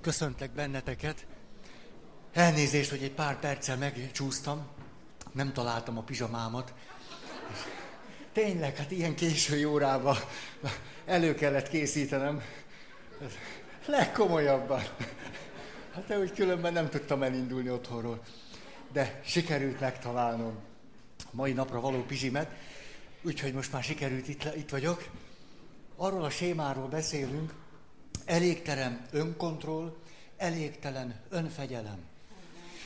Köszöntlek benneteket. Elnézést, hogy egy pár perccel megcsúsztam. Nem találtam a pizsamámat. Tényleg, hát ilyen késői órában elő kellett készítenem. Legkomolyabban. Hát de úgy különben nem tudtam elindulni otthonról. De sikerült megtalálnom a mai napra való pizsimet. Úgyhogy most már sikerült, itt, itt vagyok. Arról a sémáról beszélünk, elégtelen önkontroll, elégtelen önfegyelem.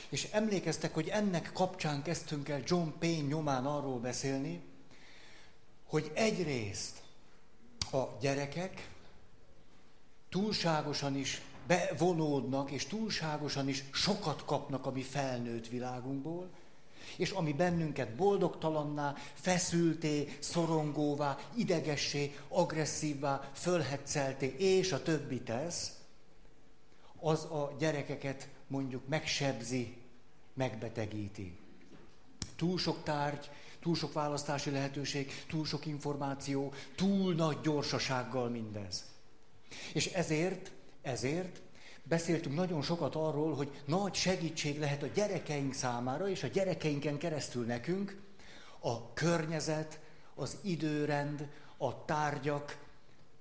És emlékeztek, hogy ennek kapcsán kezdtünk el John Payne nyomán arról beszélni, hogy egyrészt a gyerekek túlságosan is bevonódnak, és túlságosan is sokat kapnak a mi felnőtt világunkból, és ami bennünket boldogtalanná, feszülté, szorongóvá, idegessé, agresszívvá, fölhetszelté, és a többi tesz, az a gyerekeket mondjuk megsebzi, megbetegíti. Túl sok tárgy, túl sok választási lehetőség, túl sok információ, túl nagy gyorsasággal mindez. És ezért, ezért beszéltünk nagyon sokat arról, hogy nagy segítség lehet a gyerekeink számára, és a gyerekeinken keresztül nekünk a környezet, az időrend, a tárgyak,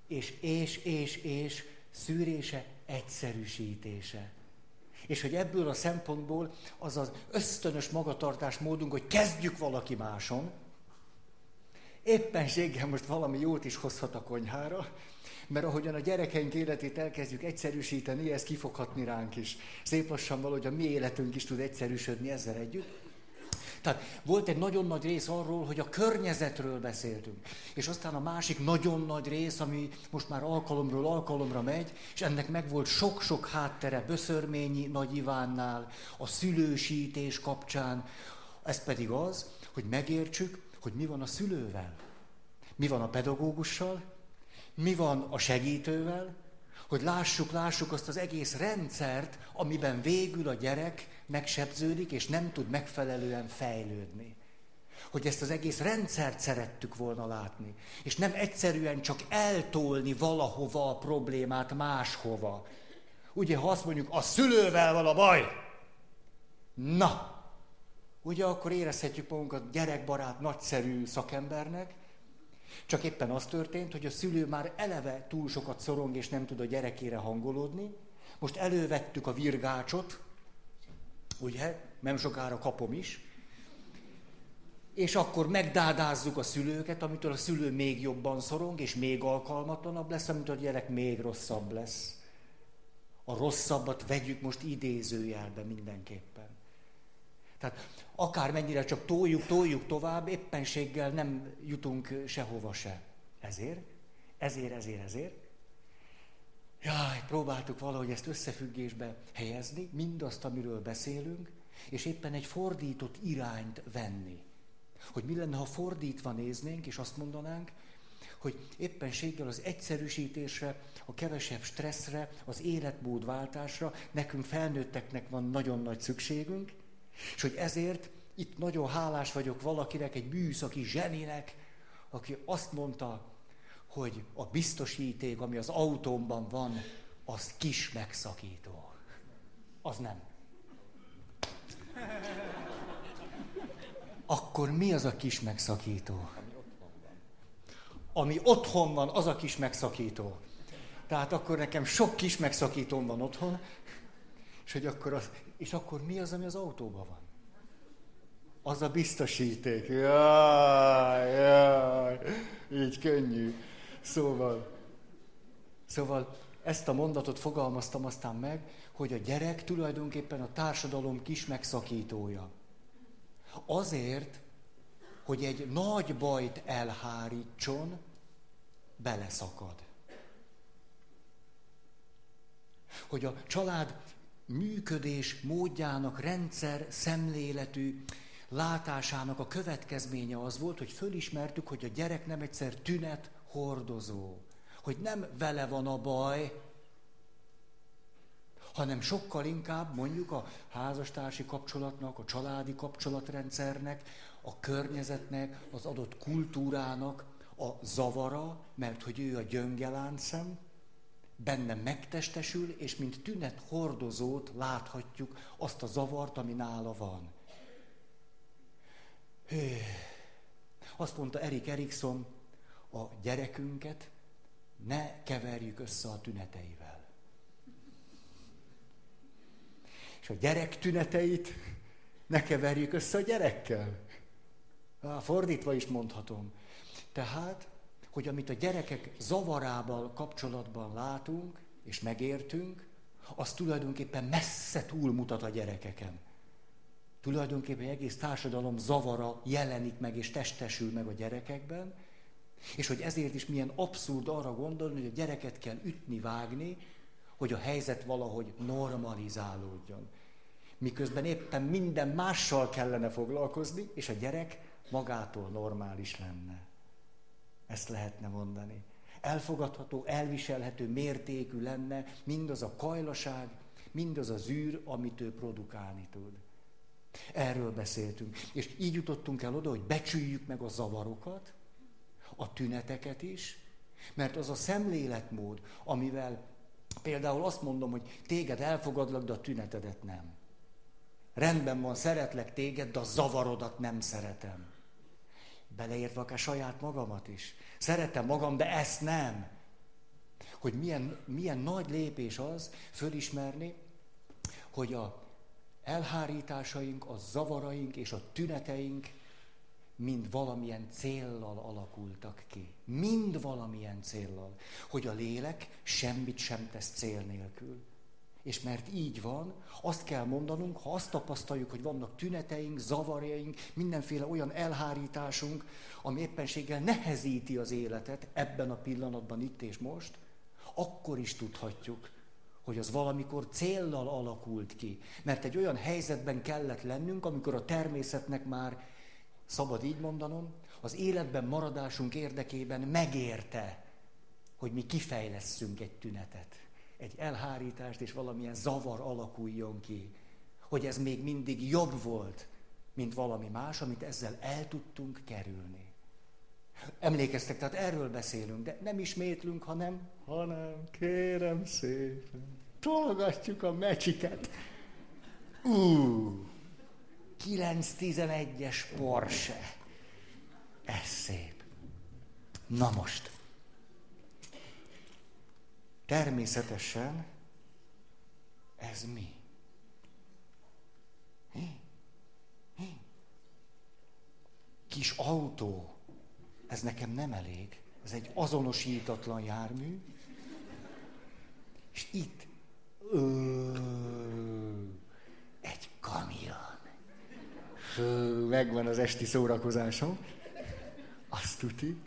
és, és, és, és szűrése, egyszerűsítése. És hogy ebből a szempontból az az ösztönös magatartás módunk, hogy kezdjük valaki máson, éppenséggel most valami jót is hozhat a konyhára, mert ahogyan a gyerekeink életét elkezdjük egyszerűsíteni, ez kifoghatni ránk is. Szép lassan valahogy a mi életünk is tud egyszerűsödni ezzel együtt. Tehát volt egy nagyon nagy rész arról, hogy a környezetről beszéltünk. És aztán a másik nagyon nagy rész, ami most már alkalomról alkalomra megy, és ennek meg volt sok-sok háttere Böszörményi Nagy Ivánnál, a szülősítés kapcsán. Ez pedig az, hogy megértsük, hogy mi van a szülővel. Mi van a pedagógussal, mi van a segítővel, hogy lássuk, lássuk azt az egész rendszert, amiben végül a gyerek megsebződik, és nem tud megfelelően fejlődni. Hogy ezt az egész rendszert szerettük volna látni. És nem egyszerűen csak eltolni valahova a problémát máshova. Ugye, ha azt mondjuk, a szülővel van a baj, na, ugye akkor érezhetjük magunkat gyerekbarát, nagyszerű szakembernek, csak éppen az történt, hogy a szülő már eleve túl sokat szorong, és nem tud a gyerekére hangolódni. Most elővettük a virgácsot, ugye, nem sokára kapom is, és akkor megdádázzuk a szülőket, amitől a szülő még jobban szorong, és még alkalmatlanabb lesz, amitől a gyerek még rosszabb lesz. A rosszabbat vegyük most idézőjelbe mindenképpen. Tehát akármennyire csak toljuk, toljuk tovább, éppenséggel nem jutunk sehova se. Ezért, ezért, ezért, ezért. Jaj, próbáltuk valahogy ezt összefüggésbe helyezni, mindazt, amiről beszélünk, és éppen egy fordított irányt venni. Hogy mi lenne, ha fordítva néznénk, és azt mondanánk, hogy éppenséggel az egyszerűsítésre, a kevesebb stresszre, az életmódváltásra nekünk felnőtteknek van nagyon nagy szükségünk, és hogy ezért itt nagyon hálás vagyok valakinek, egy műszaki zseninek, aki azt mondta, hogy a biztosíték, ami az autómban van, az kis megszakító. Az nem. Akkor mi az a kis megszakító? Ami otthon van, az a kis megszakító. Tehát akkor nekem sok kis megszakítóm van otthon, és hogy akkor az, és akkor mi az, ami az autóban van? Az a biztosíték. Jaj, jaj, így könnyű. Szóval, szóval ezt a mondatot fogalmaztam aztán meg, hogy a gyerek tulajdonképpen a társadalom kis megszakítója. Azért, hogy egy nagy bajt elhárítson, beleszakad. Hogy a család működés módjának, rendszer szemléletű látásának a következménye az volt, hogy fölismertük, hogy a gyerek nem egyszer tünet hordozó, hogy nem vele van a baj, hanem sokkal inkább mondjuk a házastársi kapcsolatnak, a családi kapcsolatrendszernek, a környezetnek, az adott kultúrának a zavara, mert hogy ő a gyönge bennem megtestesül, és mint tünet hordozót láthatjuk azt a zavart, ami nála van. Hű. Azt mondta Erik Erikson, a gyerekünket ne keverjük össze a tüneteivel. És a gyerek tüneteit ne keverjük össze a gyerekkel. Há, fordítva is mondhatom. Tehát, hogy amit a gyerekek zavarával kapcsolatban látunk és megértünk, az tulajdonképpen messze túlmutat a gyerekeken. Tulajdonképpen egész társadalom zavara jelenik meg és testesül meg a gyerekekben, és hogy ezért is milyen abszurd arra gondolni, hogy a gyereket kell ütni, vágni, hogy a helyzet valahogy normalizálódjon. Miközben éppen minden mással kellene foglalkozni, és a gyerek magától normális lenne. Ezt lehetne mondani. Elfogadható, elviselhető mértékű lenne mindaz a kajlaság, mindaz az űr, amit ő produkálni tud. Erről beszéltünk. És így jutottunk el oda, hogy becsüljük meg a zavarokat, a tüneteket is, mert az a szemléletmód, amivel például azt mondom, hogy téged elfogadlak, de a tünetedet nem. Rendben van, szeretlek téged, de a zavarodat nem szeretem. Beleértve akár saját magamat is. Szeretem magam, de ezt nem. Hogy milyen, milyen nagy lépés az fölismerni, hogy a elhárításaink, a zavaraink és a tüneteink mind valamilyen céllal alakultak ki. Mind valamilyen céllal. Hogy a lélek semmit sem tesz cél nélkül. És mert így van, azt kell mondanunk, ha azt tapasztaljuk, hogy vannak tüneteink, zavarjaink, mindenféle olyan elhárításunk, ami éppenséggel nehezíti az életet ebben a pillanatban, itt és most, akkor is tudhatjuk, hogy az valamikor céllal alakult ki. Mert egy olyan helyzetben kellett lennünk, amikor a természetnek már, szabad így mondanom, az életben maradásunk érdekében megérte, hogy mi kifejlesszünk egy tünetet egy elhárítást és valamilyen zavar alakuljon ki. Hogy ez még mindig jobb volt, mint valami más, amit ezzel el tudtunk kerülni. Emlékeztek, tehát erről beszélünk, de nem ismétlünk, hanem, hanem kérem szépen, tologatjuk a mecsiket. Ú, 9-11-es Porsche. Ez szép. Na most, Természetesen ez mi? Kis autó, ez nekem nem elég. Ez egy azonosítatlan jármű. És itt ö, egy kamion. Ö, megvan az esti szórakozásom. Azt tuti.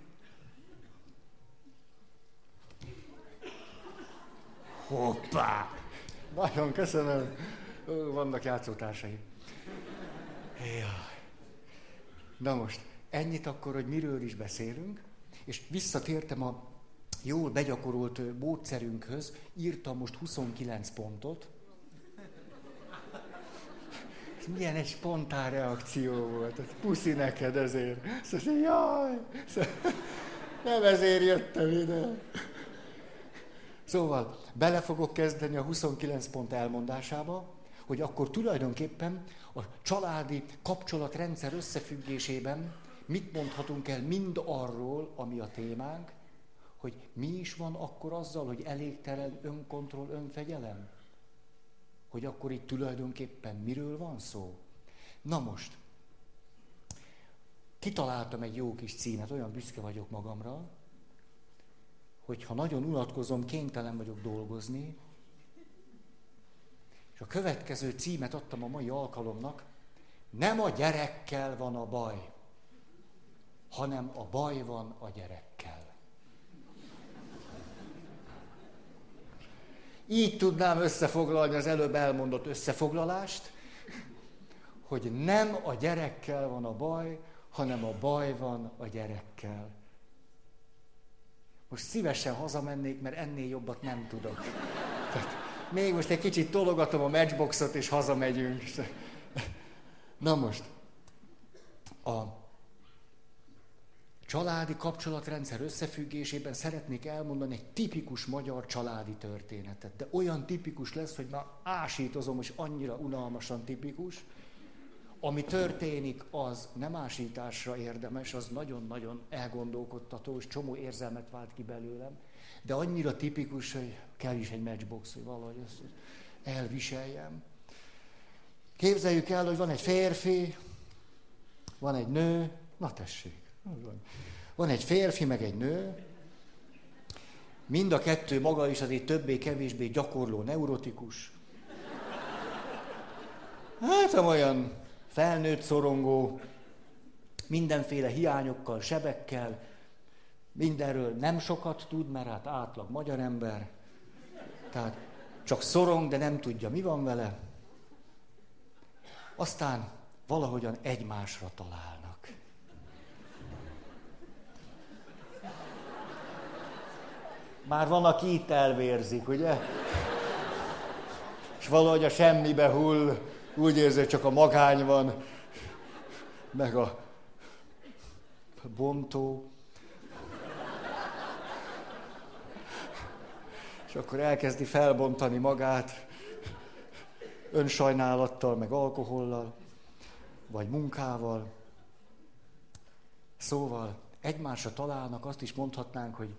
Hoppá! Nagyon köszönöm. Vannak játszótársai. Ja. Na most, ennyit akkor, hogy miről is beszélünk, és visszatértem a jól begyakorolt módszerünkhöz, írtam most 29 pontot. Ez milyen egy spontán reakció volt. Ez puszi neked ezért. Szóval, jaj! Szóval, nem ezért jöttem ide. Szóval bele fogok kezdeni a 29 pont elmondásába, hogy akkor tulajdonképpen a családi kapcsolatrendszer összefüggésében mit mondhatunk el mind arról, ami a témánk, hogy mi is van akkor azzal, hogy elégtelen önkontroll, önfegyelem? Hogy akkor itt tulajdonképpen miről van szó? Na most, kitaláltam egy jó kis címet, olyan büszke vagyok magamra, hogy ha nagyon unatkozom, kénytelen vagyok dolgozni, és a következő címet adtam a mai alkalomnak, nem a gyerekkel van a baj, hanem a baj van a gyerekkel. Így tudnám összefoglalni az előbb elmondott összefoglalást, hogy nem a gyerekkel van a baj, hanem a baj van a gyerekkel. Most szívesen hazamennék, mert ennél jobbat nem tudok. Tehát még most egy kicsit tologatom a matchboxot, és hazamegyünk. Na most, a családi kapcsolatrendszer összefüggésében szeretnék elmondani egy tipikus magyar családi történetet. De olyan tipikus lesz, hogy már ásítozom, és annyira unalmasan tipikus. Ami történik, az nem ásításra érdemes, az nagyon-nagyon elgondolkodtató, és csomó érzelmet vált ki belőlem. De annyira tipikus, hogy kell is egy matchbox, hogy valahogy ezt elviseljem. Képzeljük el, hogy van egy férfi, van egy nő, na tessék, van egy férfi, meg egy nő, mind a kettő maga is azért többé-kevésbé gyakorló neurotikus. Hát olyan felnőtt szorongó, mindenféle hiányokkal, sebekkel, mindenről nem sokat tud, mert hát átlag magyar ember. Tehát csak szorong, de nem tudja, mi van vele. Aztán valahogyan egymásra találnak. Már van, aki itt elvérzik, ugye? És valahogy a semmibe hull, úgy érzi, hogy csak a magány van, meg a bontó. És akkor elkezdi felbontani magát önsajnálattal, meg alkohollal, vagy munkával. Szóval egymásra találnak, azt is mondhatnánk, hogy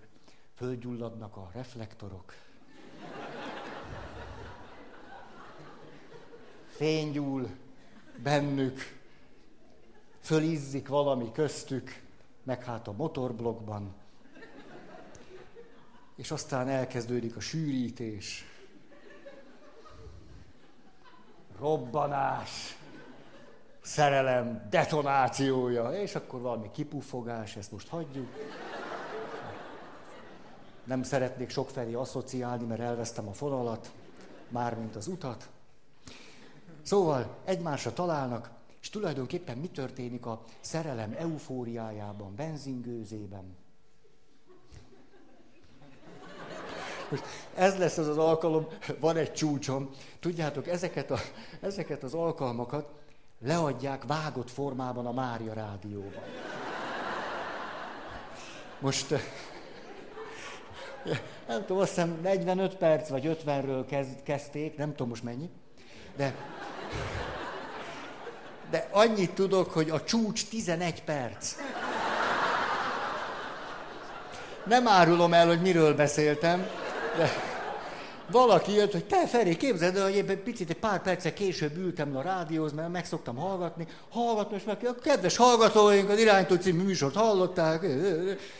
fölgyulladnak a reflektorok. Fénygyúl bennük, fölizzik valami köztük, meg hát a motorblokkban. És aztán elkezdődik a sűrítés, robbanás, szerelem detonációja, és akkor valami kipufogás, ezt most hagyjuk. Nem szeretnék sokfelé asszociálni, mert elvesztem a fonalat, mármint az utat. Szóval egymásra találnak, és tulajdonképpen mi történik a szerelem eufóriájában, benzingőzében? Most ez lesz az az alkalom, van egy csúcsom. Tudjátok, ezeket, a, ezeket az alkalmakat leadják vágott formában a Mária rádióban. Most nem tudom, azt hiszem 45 perc vagy 50-ről kezd, kezdték, nem tudom most mennyi, de, de annyit tudok, hogy a csúcs 11 perc. Nem árulom el, hogy miről beszéltem, de valaki jött, hogy te Feri, képzeld el, hogy én egy picit, egy pár perccel később ültem a rádióhoz, mert meg szoktam hallgatni, hallgatni, és meg a kedves hallgatóink az iránytó című műsort hallották,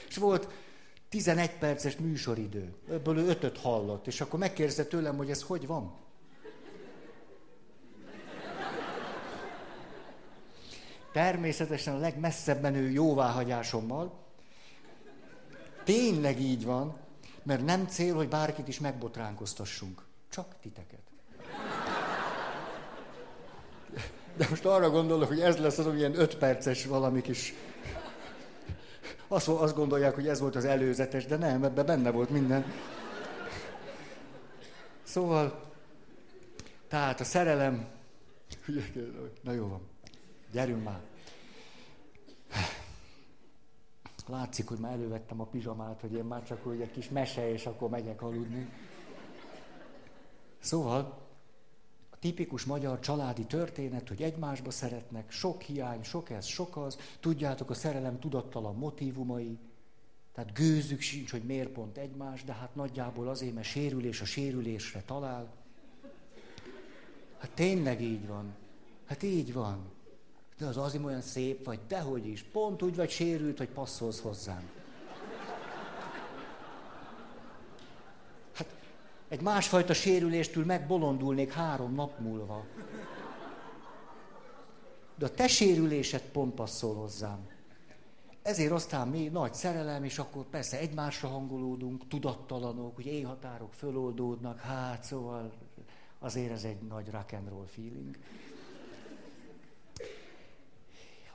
és volt 11 perces műsoridő, ebből ő ötöt hallott, és akkor megkérdezte tőlem, hogy ez hogy van. Természetesen a legmesszebb menő jóváhagyásommal. Tényleg így van, mert nem cél, hogy bárkit is megbotránkoztassunk. Csak titeket. De most arra gondolok, hogy ez lesz az, ilyen öt perces valami kis... Azt, azt gondolják, hogy ez volt az előzetes, de nem, ebben benne volt minden. Szóval, tehát a szerelem... Na jó van, gyerünk már. Látszik, hogy már elővettem a pizsamát, hogy én már csak úgy egy kis mese, és akkor megyek aludni. Szóval, a tipikus magyar családi történet, hogy egymásba szeretnek, sok hiány, sok ez, sok az, tudjátok, a szerelem tudattalan motivumai, tehát gőzük sincs, hogy miért pont egymás, de hát nagyjából azért, mert sérülés a sérülésre talál. Hát tényleg így van. Hát így van. De az azért olyan szép vagy, dehogy is. Pont úgy vagy sérült, hogy passzolsz hozzám. Hát egy másfajta sérüléstől megbolondulnék három nap múlva. De a te sérülésed pont passzol hozzám. Ezért aztán mi nagy szerelem, és akkor persze egymásra hangolódunk, tudattalanok, hogy éjhatárok föloldódnak, hát szóval azért ez egy nagy rock and roll feeling.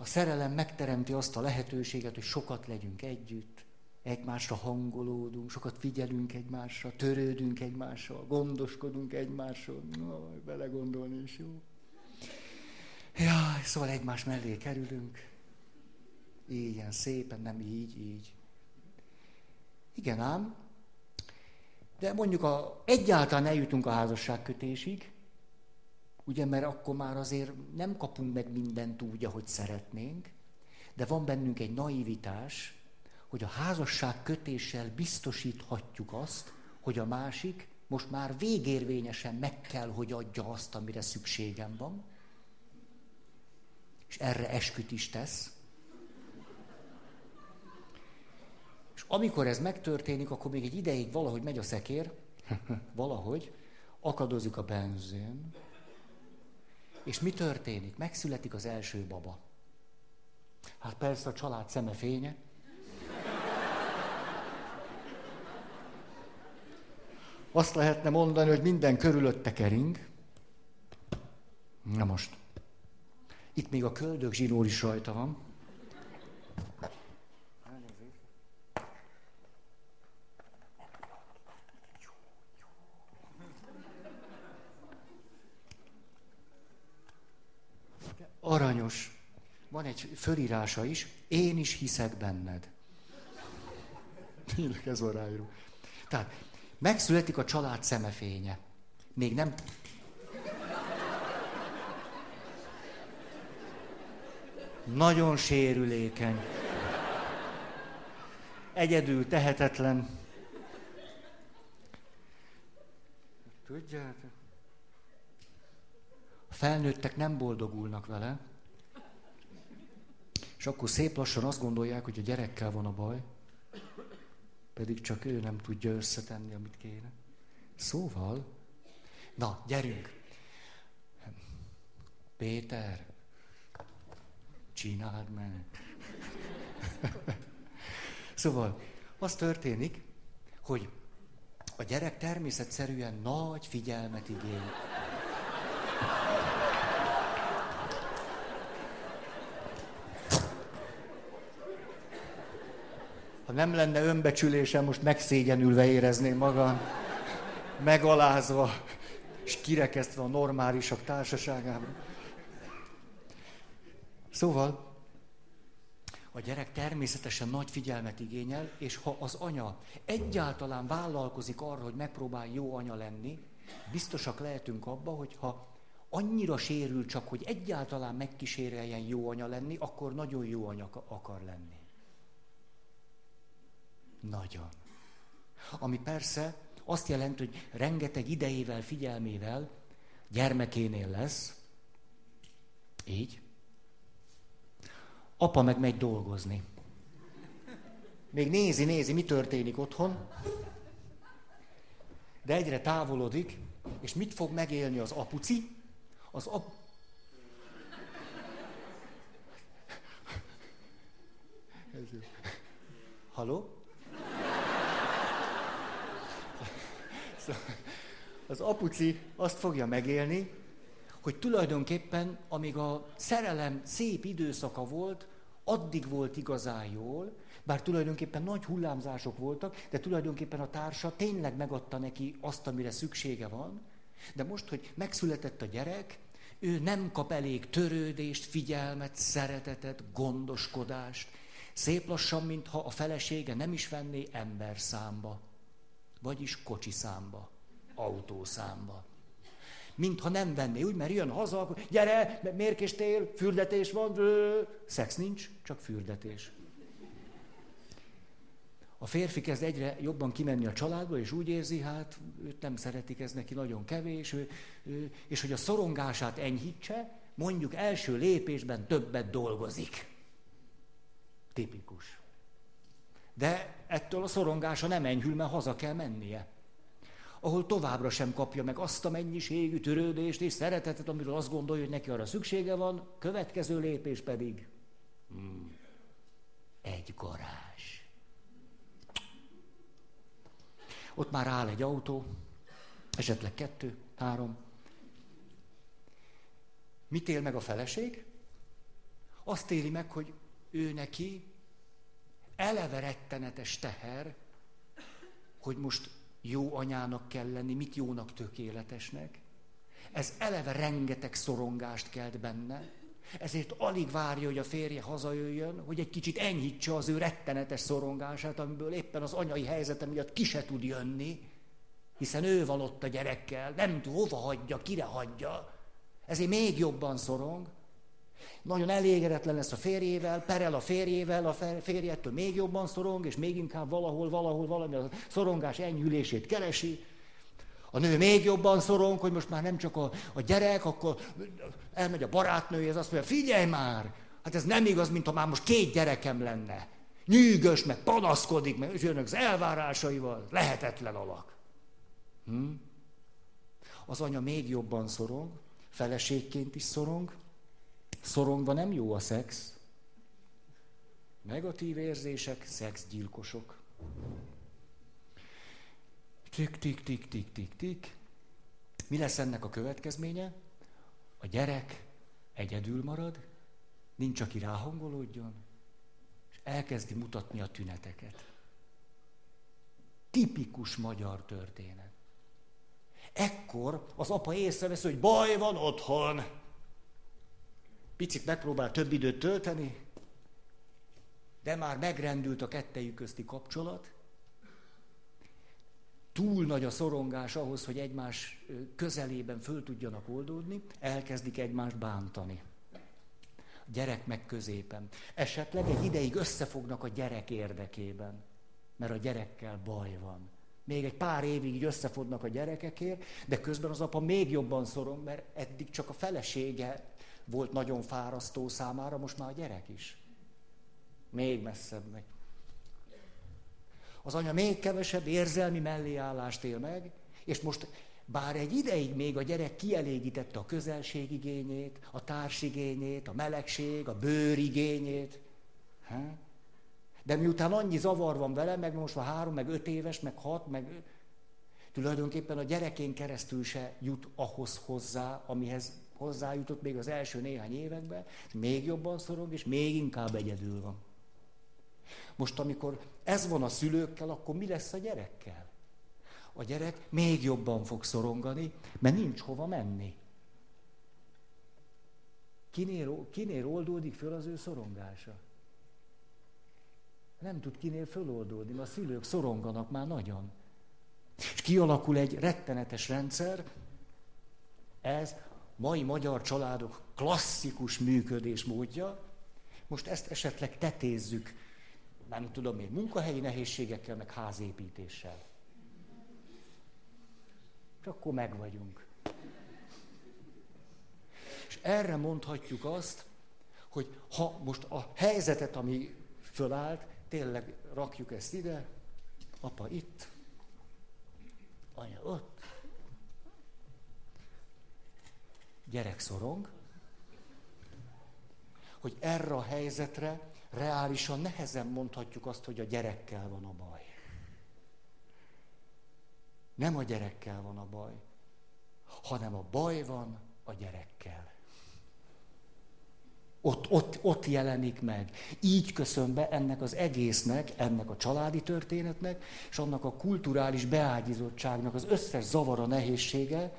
A szerelem megteremti azt a lehetőséget, hogy sokat legyünk együtt, egymásra hangolódunk, sokat figyelünk egymásra, törődünk egymással, gondoskodunk egymásról. No, belegondolni is jó. Ja, szóval egymás mellé kerülünk. Ilyen szépen, nem így, így. Igen ám, de mondjuk a, egyáltalán eljutunk a házasságkötésig, ugye, mert akkor már azért nem kapunk meg mindent úgy, ahogy szeretnénk, de van bennünk egy naivitás, hogy a házasság kötéssel biztosíthatjuk azt, hogy a másik most már végérvényesen meg kell, hogy adja azt, amire szükségem van, és erre esküt is tesz. És amikor ez megtörténik, akkor még egy ideig valahogy megy a szekér, valahogy, akadozik a benzin, és mi történik? Megszületik az első baba. Hát persze a család szeme fénye. Azt lehetne mondani, hogy minden körülötte kering. Na most. Itt még a köldök zsinór is rajta van. Fölirása is. Én is hiszek benned. Tényleg ez van ráíró. Tehát megszületik a család szemefénye. Még nem... Nagyon sérülékeny. Egyedül, tehetetlen. Tudjátok? A felnőttek nem boldogulnak vele, és akkor szép lassan azt gondolják, hogy a gyerekkel van a baj, pedig csak ő nem tudja összetenni, amit kéne. Szóval, na, gyerünk! Péter, csináld meg! szóval, az történik, hogy a gyerek természetszerűen nagy figyelmet igény. Ha nem lenne önbecsülésem, most megszégyenülve érezném magam, megalázva, és kirekesztve a normálisak társaságában. Szóval, a gyerek természetesen nagy figyelmet igényel, és ha az anya egyáltalán vállalkozik arra, hogy megpróbál jó anya lenni, biztosak lehetünk abba, hogy ha annyira sérül csak, hogy egyáltalán megkíséreljen jó anya lenni, akkor nagyon jó anya akar lenni. Nagyon. Ami persze azt jelenti, hogy rengeteg idejével, figyelmével gyermekénél lesz, így, apa meg megy dolgozni. Még nézi, nézi, mi történik otthon, de egyre távolodik, és mit fog megélni az apuci? Az ap... Haló? Az apuci azt fogja megélni, hogy tulajdonképpen, amíg a szerelem szép időszaka volt, addig volt igazán jól, bár tulajdonképpen nagy hullámzások voltak, de tulajdonképpen a társa tényleg megadta neki azt, amire szüksége van. De most, hogy megszületett a gyerek, ő nem kap elég törődést, figyelmet, szeretetet, gondoskodást. Szép lassan, mintha a felesége nem is venné ember számba, vagyis kocsi számba, autószámba. Mintha nem venné, úgy, mert jön haza, akkor gyere, mérkéstél, fürdetés van, szex nincs, csak fürdetés. A férfi kezd egyre jobban kimenni a családba, és úgy érzi, hát őt nem szeretik, ez neki nagyon kevés, ő, ő, és hogy a szorongását enyhítse, mondjuk első lépésben többet dolgozik. Tipikus. De ettől a szorongása nem enyhül, mert haza kell mennie. Ahol továbbra sem kapja meg azt a mennyiségű törődést és szeretetet, amiről azt gondolja, hogy neki arra szüksége van, következő lépés pedig hmm, egy garázs. Ott már áll egy autó, esetleg kettő, három. Mit él meg a feleség? Azt éli meg, hogy ő neki eleve rettenetes teher, hogy most jó anyának kell lenni, mit jónak tökéletesnek. Ez eleve rengeteg szorongást kelt benne, Ezért alig várja, hogy a férje hazajöjjön, hogy egy kicsit enyhítse az ő rettenetes szorongását, amiből éppen az anyai helyzete miatt ki se tud jönni, hiszen ő van ott a gyerekkel, nem tud hova hagyja, kire hagyja. Ezért még jobban szorong. Nagyon elégedetlen lesz a férjével, perel a férjével, a férjettől még jobban szorong, és még inkább valahol, valahol valami a szorongás enyhülését keresi. A nő még jobban szorong, hogy most már nem csak a, a gyerek, akkor elmegy a barátnője, azt mondja, figyelj már, hát ez nem igaz, mint ha már most két gyerekem lenne. Nyűgös, meg panaszkodik, meg jönnek az elvárásaival, lehetetlen alak. Hm? Az anya még jobban szorong, feleségként is szorong, szorongva nem jó a szex. Negatív érzések, szexgyilkosok. Tik, tik, tik, tik, tik, tik. Mi lesz ennek a következménye? A gyerek egyedül marad, nincs, aki ráhangolódjon, és elkezdi mutatni a tüneteket. Tipikus magyar történet. Ekkor az apa észrevesz, hogy baj van otthon. Picit megpróbál több időt tölteni, de már megrendült a kettejük közti kapcsolat, túl nagy a szorongás ahhoz, hogy egymás közelében föl tudjanak oldódni, elkezdik egymást bántani. A gyerek meg középen. Esetleg egy ideig összefognak a gyerek érdekében, mert a gyerekkel baj van. Még egy pár évig így összefognak a gyerekekért, de közben az apa még jobban szorong, mert eddig csak a felesége volt nagyon fárasztó számára, most már a gyerek is. Még messzebb megy. Az anya még kevesebb érzelmi melléállást él meg, és most bár egy ideig még a gyerek kielégítette a közelségigényét, a társigényét, a melegség, a bőrigényét, de miután annyi zavar van vele, meg most már három, meg öt éves, meg hat, meg tulajdonképpen a gyerekén keresztül se jut ahhoz hozzá, amihez hozzájutott még az első néhány években, még jobban szorong, és még inkább egyedül van. Most, amikor ez van a szülőkkel, akkor mi lesz a gyerekkel? A gyerek még jobban fog szorongani, mert nincs hova menni. Kinél, kinél oldódik föl az ő szorongása? Nem tud kinél föloldódni, mert a szülők szoronganak már nagyon. És kialakul egy rettenetes rendszer, ez mai magyar családok klasszikus működésmódja. Most ezt esetleg tetézzük nem tudom én, munkahelyi nehézségekkel, meg házépítéssel. És akkor meg vagyunk. És erre mondhatjuk azt, hogy ha most a helyzetet, ami fölállt, tényleg rakjuk ezt ide, apa itt, anya ott, gyerek szorong, hogy erre a helyzetre reálisan nehezen mondhatjuk azt, hogy a gyerekkel van a baj. Nem a gyerekkel van a baj, hanem a baj van a gyerekkel. Ott, ott, ott jelenik meg. Így köszön be ennek az egésznek, ennek a családi történetnek, és annak a kulturális beágyizottságnak az összes zavara nehézsége,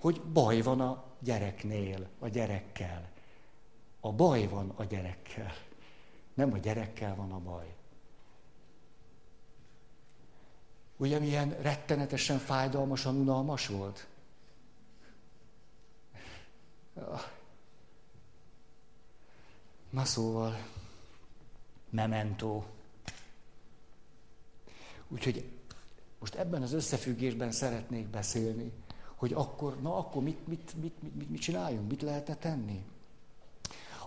hogy baj van a gyereknél, a gyerekkel. A baj van a gyerekkel. Nem a gyerekkel van a baj. Ugye milyen rettenetesen fájdalmasan unalmas volt? Na szóval, memento. Úgyhogy most ebben az összefüggésben szeretnék beszélni, hogy akkor, na akkor mit, mit, mit, mit, mit csináljunk, mit lehetne tenni?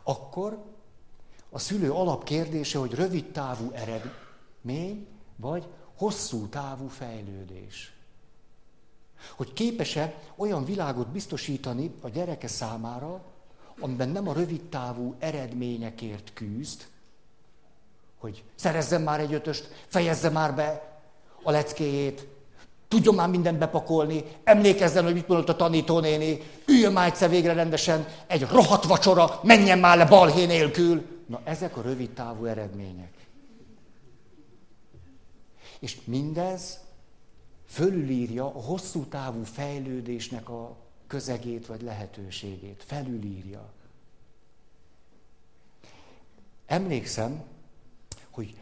Akkor a szülő alapkérdése, hogy rövid távú eredmény, vagy hosszú távú fejlődés. Hogy képes-e olyan világot biztosítani a gyereke számára, amiben nem a rövid távú eredményekért küzd, hogy szerezzen már egy ötöst, fejezze már be a leckéjét, tudjon már mindent bepakolni, emlékezzen, hogy mit mondott a tanítónéni, üljön már egyszer végre rendesen, egy rohadt vacsora, menjen már le balhé nélkül. Na ezek a rövid távú eredmények. És mindez fölülírja a hosszú távú fejlődésnek a közegét vagy lehetőségét. Felülírja. emlékszem, hogy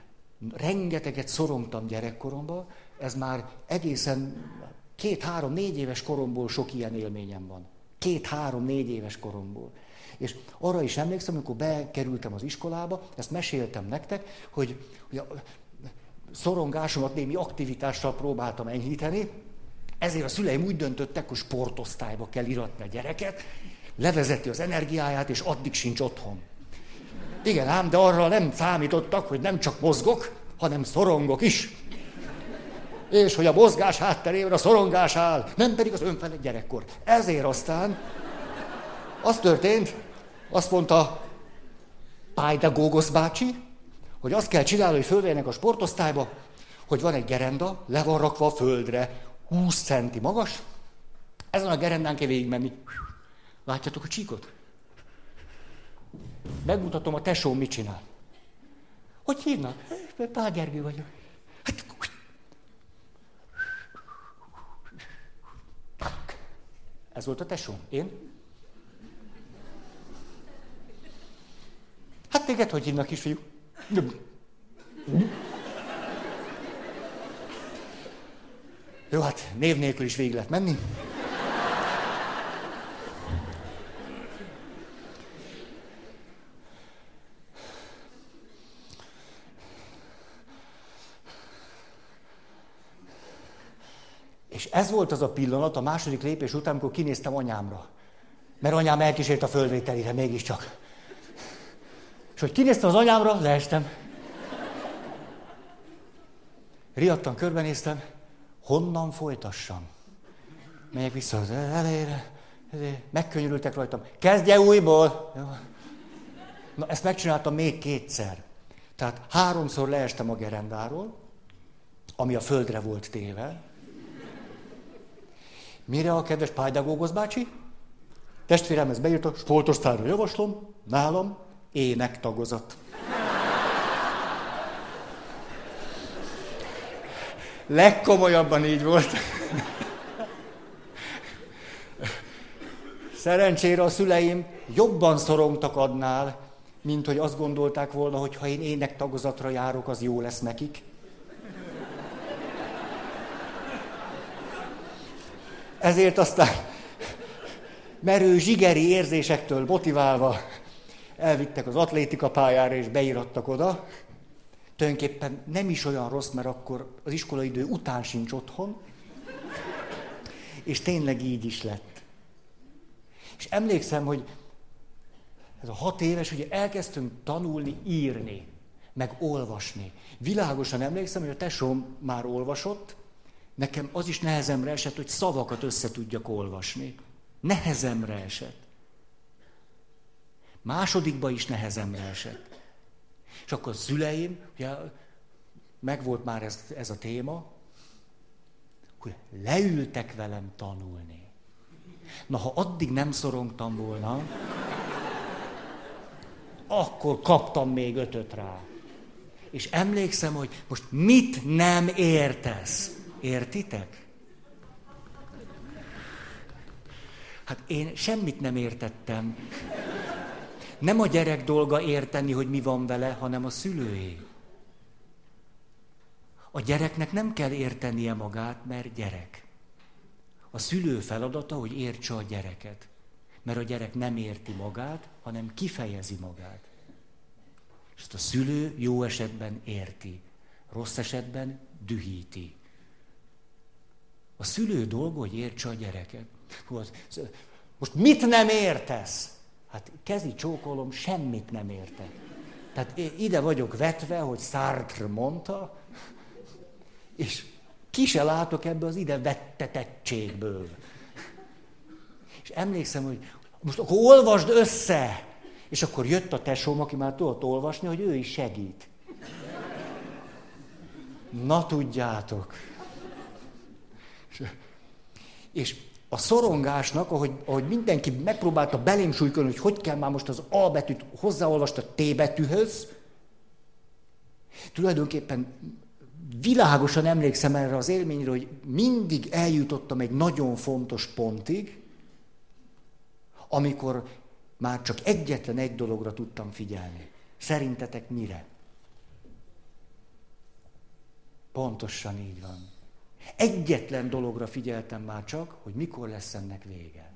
rengeteget szorongtam gyerekkoromban, ez már egészen két-három-négy éves koromból sok ilyen élményem van. Két-három-négy éves koromból. És arra is emlékszem, amikor bekerültem az iskolába, ezt meséltem nektek, hogy, hogy a szorongásomat némi aktivitással próbáltam enyhíteni, ezért a szüleim úgy döntöttek, hogy sportosztályba kell iratni a gyereket, levezeti az energiáját, és addig sincs otthon. Igen ám, de arra nem számítottak, hogy nem csak mozgok, hanem szorongok is. És hogy a mozgás hátterében a szorongás áll, nem pedig az önfelett gyerekkor. Ezért aztán az történt, azt mondta Pájda Gógosz bácsi, hogy azt kell csinálni, hogy fölvegyenek a sportosztályba, hogy van egy gerenda, le van rakva a földre, 20 centi magas, ezen a gerendán kell végigmenni. Látjátok a csíkot? Megmutatom a tesóm mit csinál. Hogy hívnak? Pál Gergő vagyok. Hát, ez volt a tesóm. Én? Hát téged hogy hívnak kisfiú? Jó, hát név nélkül is végig lehet menni. És ez volt az a pillanat a második lépés után, amikor kinéztem anyámra. Mert anyám elkísért a földvételire mégiscsak. És hogy kinéztem az anyámra, leestem. Riadtan körbenéztem, honnan folytassam? Megyek vissza az elejére, megkönnyörültek rajtam. Kezdje újból! Na, ezt megcsináltam még kétszer. Tehát háromszor leestem a gerendáról, ami a földre volt téve. Mire a kedves pályadagógosz bácsi? Testvérem ezt beírta, sportosztályra javaslom, nálam énektagozat. Legkomolyabban így volt. Szerencsére a szüleim jobban szorongtak adnál, mint hogy azt gondolták volna, hogy ha én énektagozatra járok, az jó lesz nekik. Ezért aztán merő zsigeri érzésektől motiválva elvittek az atlétika pályára, és beírattak oda. Tulajdonképpen nem is olyan rossz, mert akkor az iskolai idő után sincs otthon, és tényleg így is lett. És emlékszem, hogy ez a hat éves, ugye elkezdtünk tanulni, írni, meg olvasni. Világosan emlékszem, hogy a tesóm már olvasott, nekem az is nehezemre esett, hogy szavakat össze tudjak olvasni. Nehezemre esett. Másodikba is nehezemre esett. És akkor szüleim, ugye, megvolt már ez, ez a téma, hogy leültek velem tanulni. Na, ha addig nem szorongtam volna, akkor kaptam még ötöt rá. És emlékszem, hogy most mit nem értesz. Értitek? Hát én semmit nem értettem. Nem a gyerek dolga érteni, hogy mi van vele, hanem a szülőé. A gyereknek nem kell értenie magát, mert gyerek. A szülő feladata, hogy értse a gyereket. Mert a gyerek nem érti magát, hanem kifejezi magát. És ezt a szülő jó esetben érti, rossz esetben dühíti. A szülő dolga, hogy értse a gyereket. Most mit nem értesz? Hát kezi csókolom, semmit nem értek. Tehát ide vagyok vetve, hogy Sartre mondta, és ki se látok ebbe az ide vettetettségből. És emlékszem, hogy most akkor olvasd össze! És akkor jött a tesóm, aki már tudott olvasni, hogy ő is segít. Na tudjátok. És a szorongásnak, ahogy, ahogy mindenki megpróbálta belém súlykolni, hogy hogy kell már most az A betűt hozzáolvast a T betűhöz, tulajdonképpen világosan emlékszem erre az élményre, hogy mindig eljutottam egy nagyon fontos pontig, amikor már csak egyetlen egy dologra tudtam figyelni. Szerintetek mire? Pontosan így van. Egyetlen dologra figyeltem már csak, hogy mikor lesz ennek vége.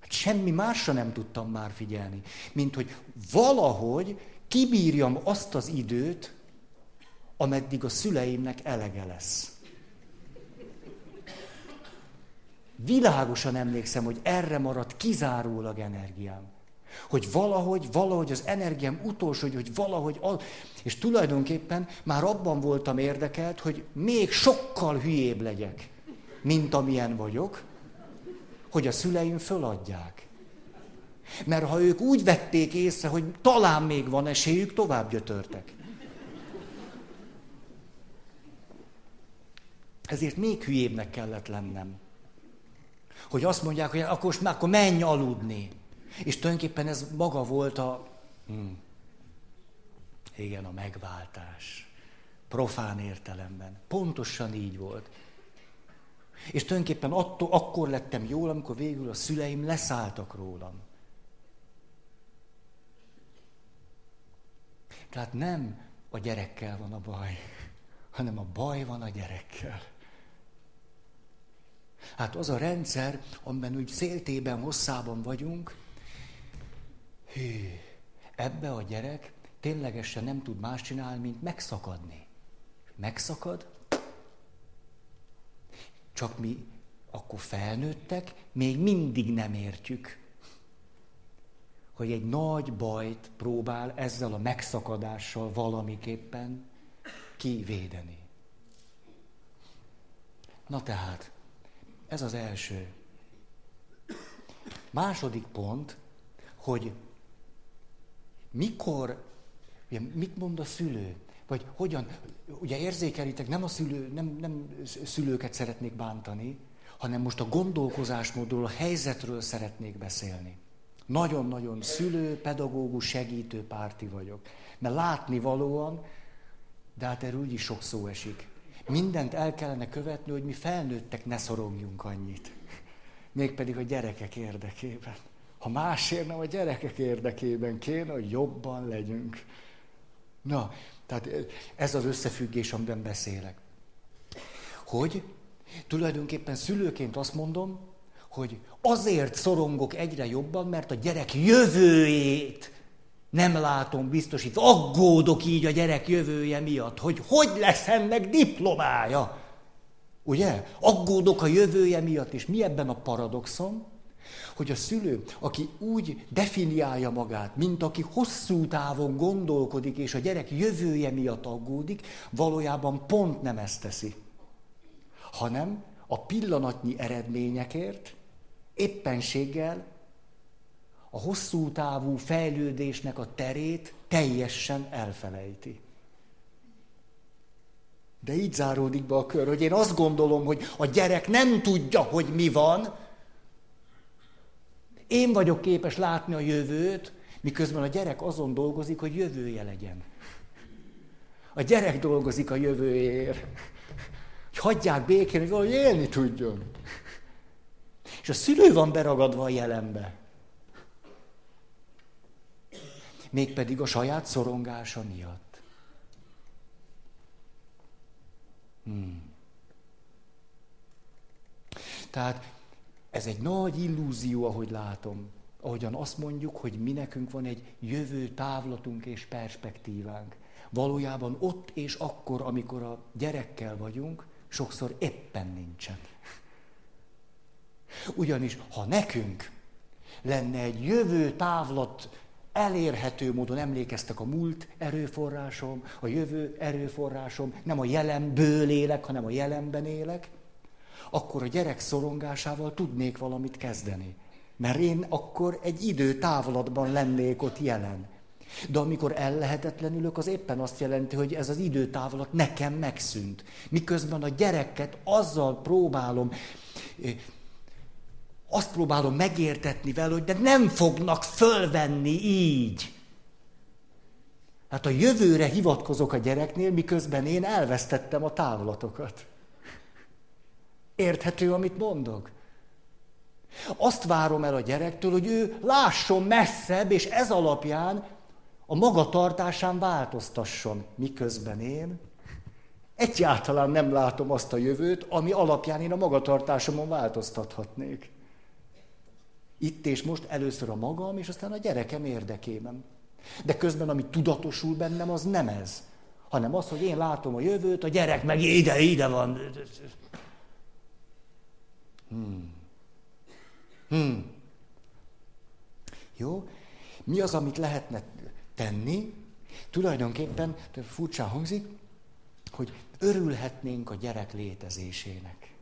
Hát semmi másra nem tudtam már figyelni, mint hogy valahogy kibírjam azt az időt, ameddig a szüleimnek elege lesz. Világosan emlékszem, hogy erre maradt kizárólag energiám. Hogy valahogy, valahogy az energiám utolsó, hogy, hogy valahogy, al... és tulajdonképpen már abban voltam érdekelt, hogy még sokkal hülyébb legyek, mint amilyen vagyok, hogy a szüleim föladják. Mert ha ők úgy vették észre, hogy talán még van esélyük, tovább gyötörtek. Ezért még hülyébbnek kellett lennem. Hogy azt mondják, hogy akkor most már akkor menj aludni. És tulajdonképpen ez maga volt a... Hmm, igen, a megváltás. Profán értelemben. Pontosan így volt. És tulajdonképpen attól, akkor lettem jól, amikor végül a szüleim leszálltak rólam. Tehát nem a gyerekkel van a baj, hanem a baj van a gyerekkel. Hát az a rendszer, amiben úgy széltében, hosszában vagyunk, hű, ebbe a gyerek ténylegesen nem tud más csinálni, mint megszakadni. Megszakad, csak mi akkor felnőttek, még mindig nem értjük, hogy egy nagy bajt próbál ezzel a megszakadással valamiképpen kivédeni. Na tehát, ez az első. Második pont, hogy mikor, ugye, mit mond a szülő, vagy hogyan, ugye érzékelitek, nem a szülő, nem, nem szülőket szeretnék bántani, hanem most a gondolkozásmódról, a helyzetről szeretnék beszélni. Nagyon-nagyon szülő, pedagógus, segítő párti vagyok. Mert látni valóan, de hát erről úgyis sok szó esik. Mindent el kellene követni, hogy mi felnőttek ne szorongjunk annyit. Mégpedig a gyerekek érdekében. Ha másért nem a gyerekek érdekében kéne, hogy jobban legyünk. Na, tehát ez az összefüggés, amiben beszélek. Hogy tulajdonképpen szülőként azt mondom, hogy azért szorongok egyre jobban, mert a gyerek jövőjét nem látom biztosítva, aggódok így a gyerek jövője miatt, hogy hogy lesz ennek diplomája. Ugye? Aggódok a jövője miatt, és mi ebben a paradoxon? Hogy a szülő, aki úgy definiálja magát, mint aki hosszú távon gondolkodik, és a gyerek jövője miatt aggódik, valójában pont nem ezt teszi. Hanem a pillanatnyi eredményekért éppenséggel a hosszú távú fejlődésnek a terét teljesen elfelejti. De így záródik be a kör, hogy én azt gondolom, hogy a gyerek nem tudja, hogy mi van. Én vagyok képes látni a jövőt, miközben a gyerek azon dolgozik, hogy jövője legyen. A gyerek dolgozik a jövőért. Hogy hagyják békén, hogy valahogy élni tudjon. És a szülő van beragadva a jelenbe. mégpedig a saját szorongása miatt. Hmm. Tehát ez egy nagy illúzió, ahogy látom. Ahogyan azt mondjuk, hogy mi nekünk van egy jövő távlatunk és perspektívánk. Valójában ott és akkor, amikor a gyerekkel vagyunk, sokszor éppen nincsen. Ugyanis, ha nekünk lenne egy jövő távlat elérhető módon emlékeztek a múlt erőforrásom, a jövő erőforrásom, nem a jelenből élek, hanem a jelenben élek, akkor a gyerek szorongásával tudnék valamit kezdeni. Mert én akkor egy idő távlatban lennék ott jelen. De amikor ellehetetlenülök, az éppen azt jelenti, hogy ez az időtávlat nekem megszűnt. Miközben a gyereket azzal próbálom azt próbálom megértetni vele, hogy de nem fognak fölvenni így. Hát a jövőre hivatkozok a gyereknél, miközben én elvesztettem a távlatokat. Érthető, amit mondok? Azt várom el a gyerektől, hogy ő lásson messzebb, és ez alapján a magatartásán változtasson. Miközben én egyáltalán nem látom azt a jövőt, ami alapján én a magatartásomon változtathatnék. Itt és most először a magam, és aztán a gyerekem érdekében. De közben, ami tudatosul bennem, az nem ez, hanem az, hogy én látom a jövőt, a gyerek meg ide, ide van. Hmm. Hmm. Jó? Mi az, amit lehetne tenni? Tulajdonképpen, furcsán hangzik, hogy örülhetnénk a gyerek létezésének.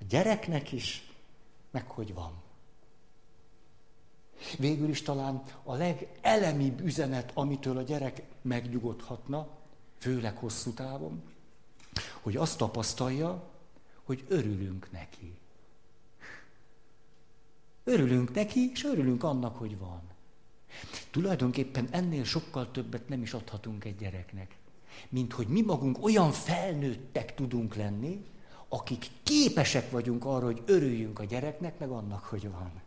A gyereknek is, meg hogy van. Végül is talán a legelemibb üzenet, amitől a gyerek megnyugodhatna, főleg hosszú távon, hogy azt tapasztalja, hogy örülünk neki. Örülünk neki, és örülünk annak, hogy van. Tulajdonképpen ennél sokkal többet nem is adhatunk egy gyereknek, mint hogy mi magunk olyan felnőttek tudunk lenni, akik képesek vagyunk arra, hogy örüljünk a gyereknek, meg annak, hogy van.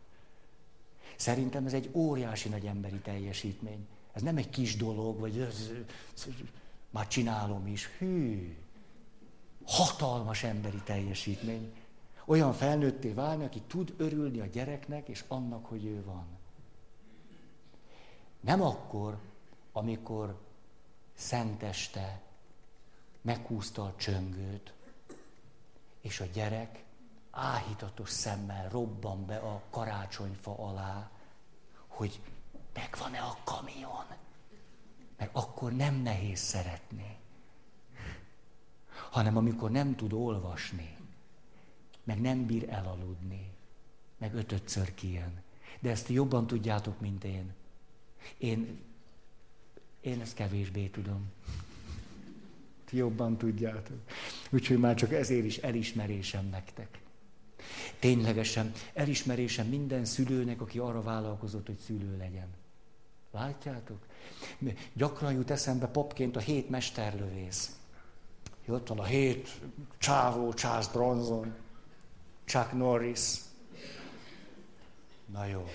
Szerintem ez egy óriási nagy emberi teljesítmény. Ez nem egy kis dolog, vagy ez, ez, már csinálom is. Hű, hatalmas emberi teljesítmény. Olyan felnőtté válni, aki tud örülni a gyereknek és annak, hogy ő van. Nem akkor, amikor szenteste meghúzta a csöngőt, és a gyerek áhítatos szemmel robban be a karácsonyfa alá, hogy megvan-e a kamion. Mert akkor nem nehéz szeretni. Hanem amikor nem tud olvasni, meg nem bír elaludni, meg ötötször kijön. De ezt jobban tudjátok, mint én. Én, én ezt kevésbé tudom. Ti jobban tudjátok. Úgyhogy már csak ezért is elismerésem nektek. Ténylegesen elismerésem minden szülőnek, aki arra vállalkozott, hogy szülő legyen. Látjátok? Gyakran jut eszembe papként a hét mesterlövész. Ott van a hét csávó, Charles Bronson, Chuck Norris. Na jó.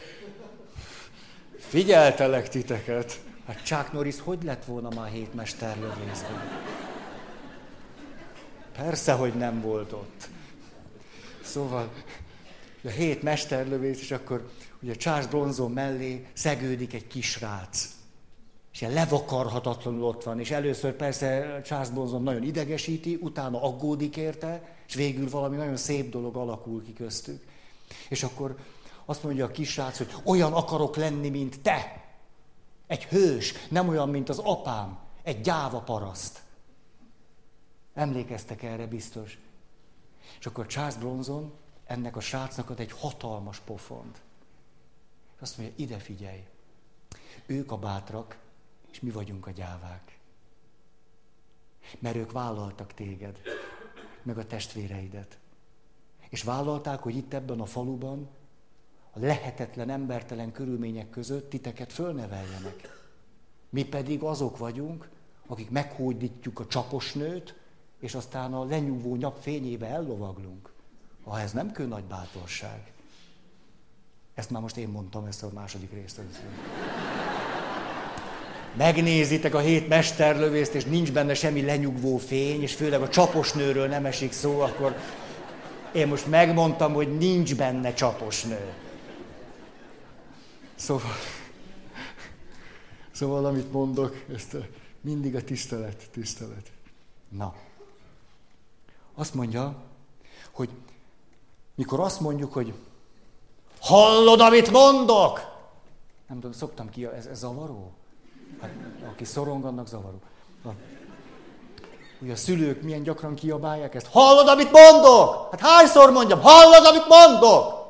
Figyeltelek titeket. Hát Chuck Norris hogy lett volna már hét mesterlövészben? Persze, hogy nem volt ott. Szóval a hét mesterlövész, és akkor ugye Charles Bronson mellé szegődik egy kisrác. És ilyen levakarhatatlanul ott van, és először persze Charles Bronson nagyon idegesíti, utána aggódik érte, és végül valami nagyon szép dolog alakul ki köztük. És akkor azt mondja a kisrác, hogy olyan akarok lenni, mint te. Egy hős, nem olyan, mint az apám, egy gyáva paraszt. Emlékeztek erre biztos. És akkor Charles Bronson ennek a srácnak ad egy hatalmas pofont. Azt mondja, ide figyelj, ők a bátrak, és mi vagyunk a gyávák. Mert ők vállaltak téged, meg a testvéreidet. És vállalták, hogy itt ebben a faluban, a lehetetlen, embertelen körülmények között titeket fölneveljenek. Mi pedig azok vagyunk, akik meghódítjuk a csaposnőt, és aztán a lenyugvó nap fényébe ellovaglunk. Ha ez nem kő nagy bátorság. Ezt már most én mondtam, ezt a második részt először. Megnézitek a hét mesterlövészt, és nincs benne semmi lenyugvó fény, és főleg a csaposnőről nem esik szó, akkor én most megmondtam, hogy nincs benne csaposnő. Szóval, szóval amit mondok, ezt mindig a tisztelet, tisztelet. Na, azt mondja, hogy mikor azt mondjuk, hogy hallod, amit mondok? Nem tudom, szoktam ki, ez, ez zavaró? Aki szorong, annak zavaró. Ugye a szülők milyen gyakran kiabálják ezt? Hallod, amit mondok? Hát hányszor mondjam, hallod, amit mondok?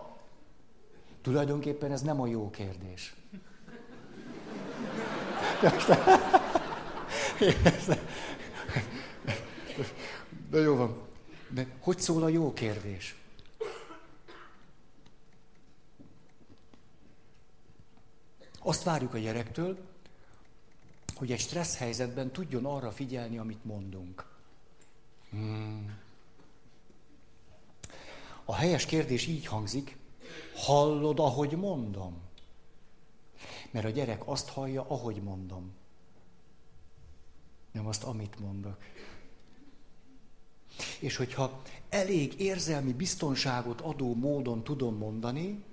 Tulajdonképpen ez nem a jó kérdés. De jó van. De hogy szól a jó kérdés? Azt várjuk a gyerektől, hogy egy stressz helyzetben tudjon arra figyelni, amit mondunk. Hmm. A helyes kérdés így hangzik, hallod, ahogy mondom? Mert a gyerek azt hallja, ahogy mondom. Nem azt, amit mondok. És hogyha elég érzelmi biztonságot adó módon tudom mondani,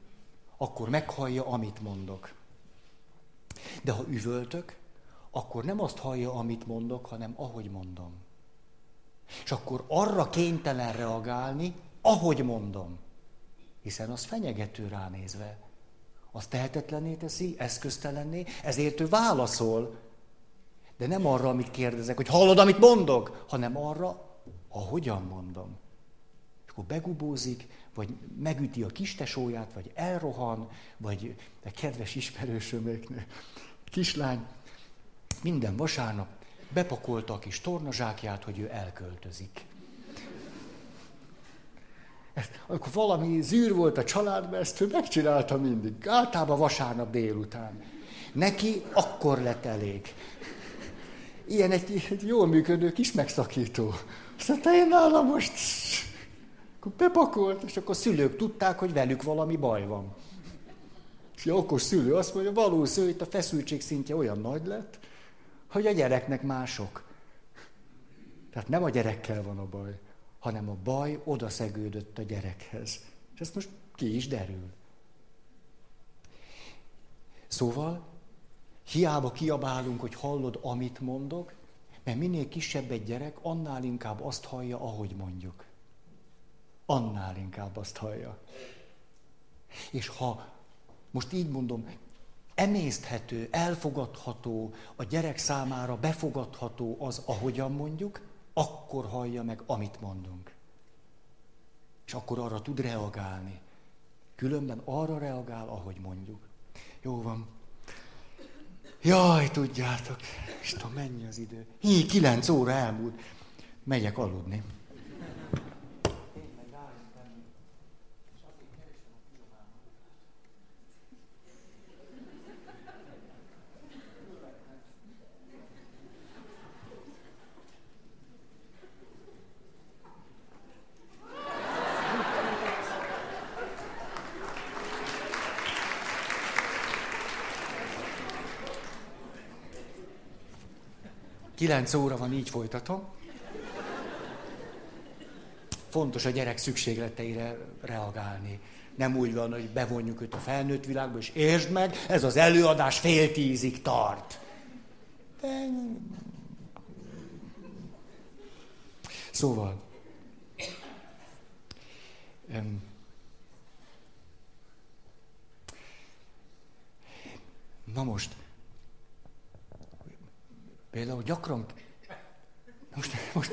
akkor meghallja, amit mondok. De ha üvöltök, akkor nem azt hallja, amit mondok, hanem ahogy mondom. És akkor arra kénytelen reagálni, ahogy mondom. Hiszen az fenyegető ránézve. Az tehetetlenné teszi, eszköztelenné, ezért ő válaszol. De nem arra, amit kérdezek, hogy hallod, amit mondok, hanem arra, ahogyan mondom. És akkor begubózik, vagy megüti a kistesóját, vagy elrohan, vagy egy kedves ismerősömöknő, kislány, minden vasárnap bepakolta a kis tornazsákját, hogy ő elköltözik. Ezt, amikor valami zűr volt a családban, ezt ő megcsinálta mindig. Általában vasárnap délután. Neki akkor lett elég. Ilyen egy, egy jól működő kis megszakító. Azt mondta, én nálam most... Akkor bepakolt, és akkor szülők tudták, hogy velük valami baj van. És a okos szülő azt mondja, valószínű, hogy a feszültség szintje olyan nagy lett, hogy a gyereknek mások. Tehát nem a gyerekkel van a baj, hanem a baj odaszegődött a gyerekhez. És ezt most ki is derül. Szóval, hiába kiabálunk, hogy hallod, amit mondok, mert minél kisebb egy gyerek, annál inkább azt hallja, ahogy mondjuk. Annál inkább azt hallja. És ha, most így mondom, emészthető, elfogadható, a gyerek számára befogadható az, ahogyan mondjuk, akkor hallja meg, amit mondunk. És akkor arra tud reagálni. Különben arra reagál, ahogy mondjuk. Jó van. Jaj, tudjátok, Isten, mennyi az idő. Hí, kilenc óra elmúlt. Megyek aludni. Kilenc óra van, így folytatom. Fontos a gyerek szükségleteire reagálni. Nem úgy van, hogy bevonjuk őt a felnőtt világba, és értsd meg, ez az előadás fél tízig tart. De... Szóval, na most, Például gyakran... Most, most...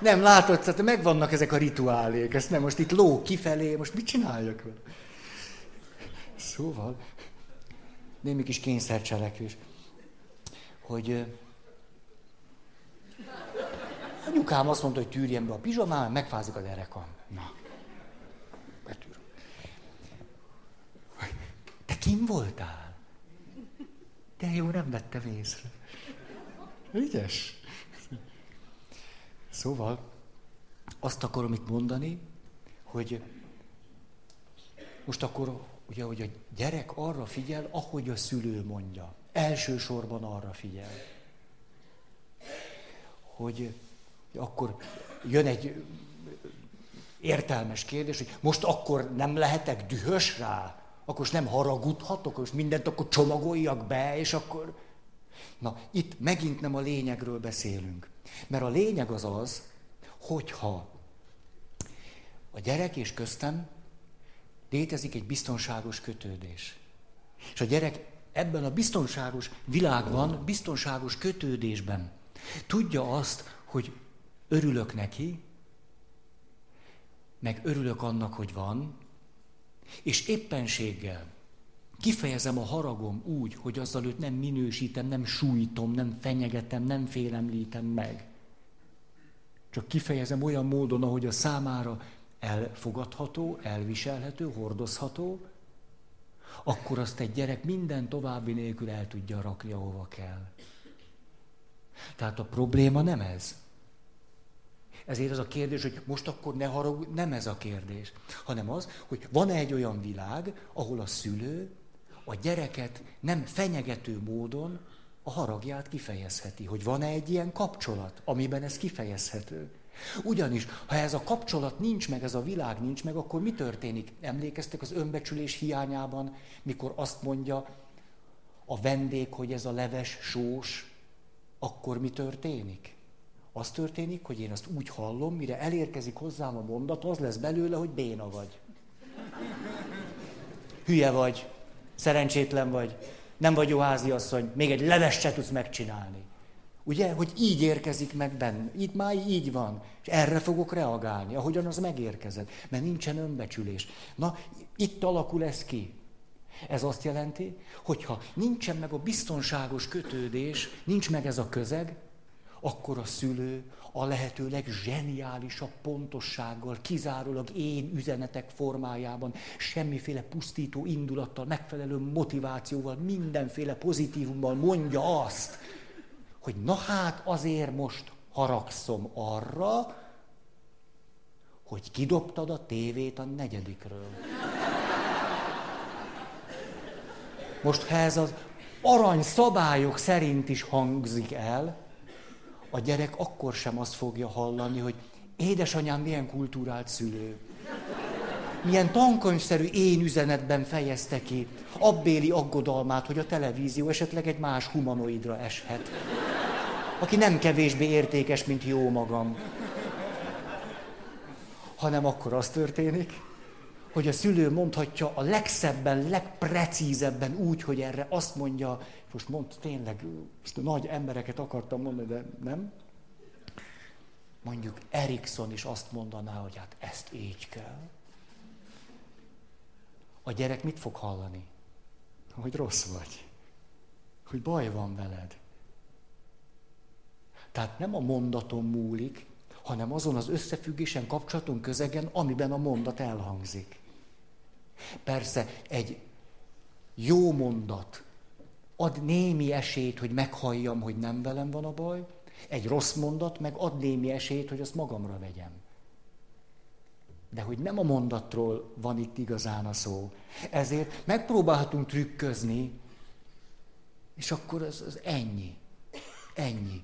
nem látod, tehát megvannak ezek a rituálék, ezt nem most itt ló kifelé, most mit csináljak vele? Szóval, némi kis kényszercselekvés, hogy anyukám azt mondta, hogy tűrjem be a pizsamám, megfázik a derekam. Na, betűröm. Te kim voltál? De jó, nem vettem észre. Ügyes. Szóval azt akarom itt mondani, hogy most akkor ugye, hogy a gyerek arra figyel, ahogy a szülő mondja. Elsősorban arra figyel. Hogy akkor jön egy értelmes kérdés, hogy most akkor nem lehetek dühös rá, akkor most nem haragudhatok, most mindent akkor csomagoljak be, és akkor... Na, itt megint nem a lényegről beszélünk. Mert a lényeg az az, hogyha a gyerek és köztem létezik egy biztonságos kötődés. És a gyerek ebben a biztonságos világban, biztonságos kötődésben tudja azt, hogy örülök neki, meg örülök annak, hogy van, és éppenséggel Kifejezem a haragom úgy, hogy azzal őt nem minősítem, nem sújtom, nem fenyegetem, nem félemlítem meg. Csak kifejezem olyan módon, ahogy a számára elfogadható, elviselhető, hordozható, akkor azt egy gyerek minden további nélkül el tudja rakni, ahova kell. Tehát a probléma nem ez. Ezért az a kérdés, hogy most akkor ne haragudj, nem ez a kérdés, hanem az, hogy van-e egy olyan világ, ahol a szülő a gyereket nem fenyegető módon a haragját kifejezheti, hogy van-e egy ilyen kapcsolat, amiben ez kifejezhető. Ugyanis, ha ez a kapcsolat nincs meg, ez a világ nincs meg, akkor mi történik? Emlékeztek az önbecsülés hiányában, mikor azt mondja a vendég, hogy ez a leves sós, akkor mi történik? Az történik, hogy én azt úgy hallom, mire elérkezik hozzám a mondat, az lesz belőle, hogy béna vagy. Hülye vagy, szerencsétlen vagy, nem vagy jó háziasszony, még egy leves se tudsz megcsinálni. Ugye, hogy így érkezik meg benne. Itt már így van. És erre fogok reagálni, ahogyan az megérkezett. Mert nincsen önbecsülés. Na, itt alakul ez ki. Ez azt jelenti, hogyha nincsen meg a biztonságos kötődés, nincs meg ez a közeg, akkor a szülő a lehető legzseniálisabb pontossággal, kizárólag én üzenetek formájában, semmiféle pusztító indulattal, megfelelő motivációval, mindenféle pozitívummal mondja azt, hogy na hát azért most haragszom arra, hogy kidobtad a tévét a negyedikről. Most ha ez az arany szabályok szerint is hangzik el, a gyerek akkor sem azt fogja hallani, hogy édesanyám milyen kultúrált szülő. Milyen tankönyvszerű én üzenetben fejezte ki abbéli aggodalmát, hogy a televízió esetleg egy más humanoidra eshet. Aki nem kevésbé értékes, mint jó magam. Hanem akkor az történik, hogy a szülő mondhatja a legszebben, legprecízebben úgy, hogy erre azt mondja, most mond tényleg, most nagy embereket akartam mondani, de nem. Mondjuk Erikson is azt mondaná, hogy hát ezt így kell. A gyerek mit fog hallani? Hogy rossz vagy. Hogy baj van veled. Tehát nem a mondaton múlik, hanem azon az összefüggésen, kapcsolaton, közegen, amiben a mondat elhangzik. Persze egy jó mondat ad némi esélyt, hogy meghalljam, hogy nem velem van a baj, egy rossz mondat meg ad némi esélyt, hogy azt magamra vegyem. De hogy nem a mondatról van itt igazán a szó. Ezért megpróbálhatunk trükközni, és akkor az, az ennyi. Ennyi.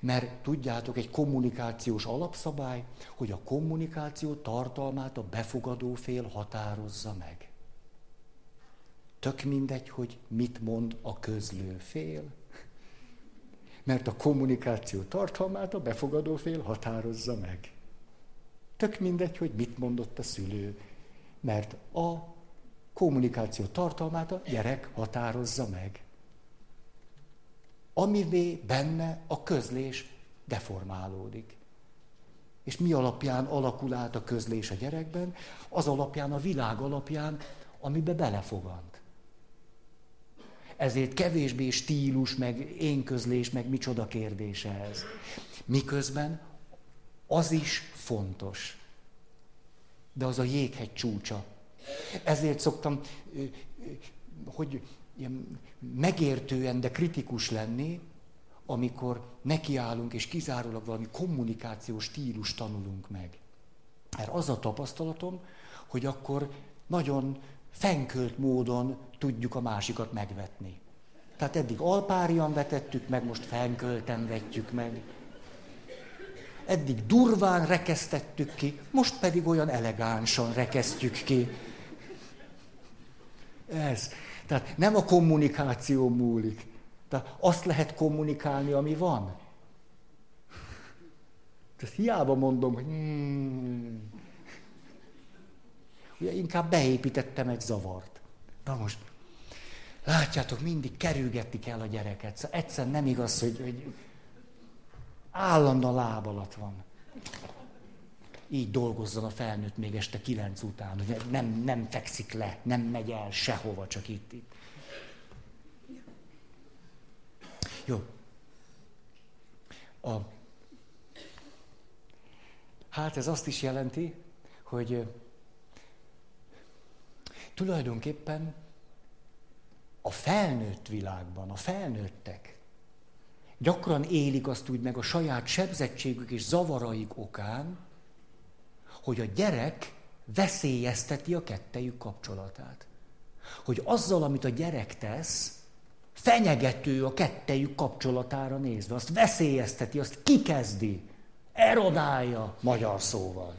Mert tudjátok, egy kommunikációs alapszabály, hogy a kommunikáció tartalmát a befogadó fél határozza meg. Tök mindegy, hogy mit mond a közlő fél, mert a kommunikáció tartalmát a befogadó fél határozza meg. Tök mindegy, hogy mit mondott a szülő, mert a kommunikáció tartalmát a gyerek határozza meg amivé benne a közlés deformálódik. És mi alapján alakul át a közlés a gyerekben? Az alapján, a világ alapján, amibe belefogant. Ezért kevésbé stílus, meg én közlés, meg micsoda kérdése ez. Miközben az is fontos. De az a jéghegy csúcsa. Ezért szoktam, hogy megértően, de kritikus lenni, amikor nekiállunk és kizárólag valami kommunikációs stílus tanulunk meg. Mert az a tapasztalatom, hogy akkor nagyon fenkölt módon tudjuk a másikat megvetni. Tehát eddig alpárian vetettük meg, most fenkölten vetjük meg. Eddig durván rekesztettük ki, most pedig olyan elegánsan rekesztjük ki. Ez. Tehát nem a kommunikáció múlik. Tehát azt lehet kommunikálni, ami van. Tehát hiába mondom, hogy hmm. Ugye inkább beépítettem egy zavart. Na most, látjátok, mindig kerülgetni kell a gyereket. Szóval egyszer nem igaz, hogy, hogy állandóan láb alatt van így dolgozzon a felnőtt még este kilenc után, hogy nem, nem fekszik le, nem megy el sehova, csak itt, itt. Jó. A, hát ez azt is jelenti, hogy tulajdonképpen a felnőtt világban, a felnőttek gyakran élik azt úgy meg a saját sebzettségük és zavaraik okán, hogy a gyerek veszélyezteti a kettejük kapcsolatát. Hogy azzal, amit a gyerek tesz, fenyegető a kettejük kapcsolatára nézve, azt veszélyezteti, azt kikezdi, erodálja magyar szóval.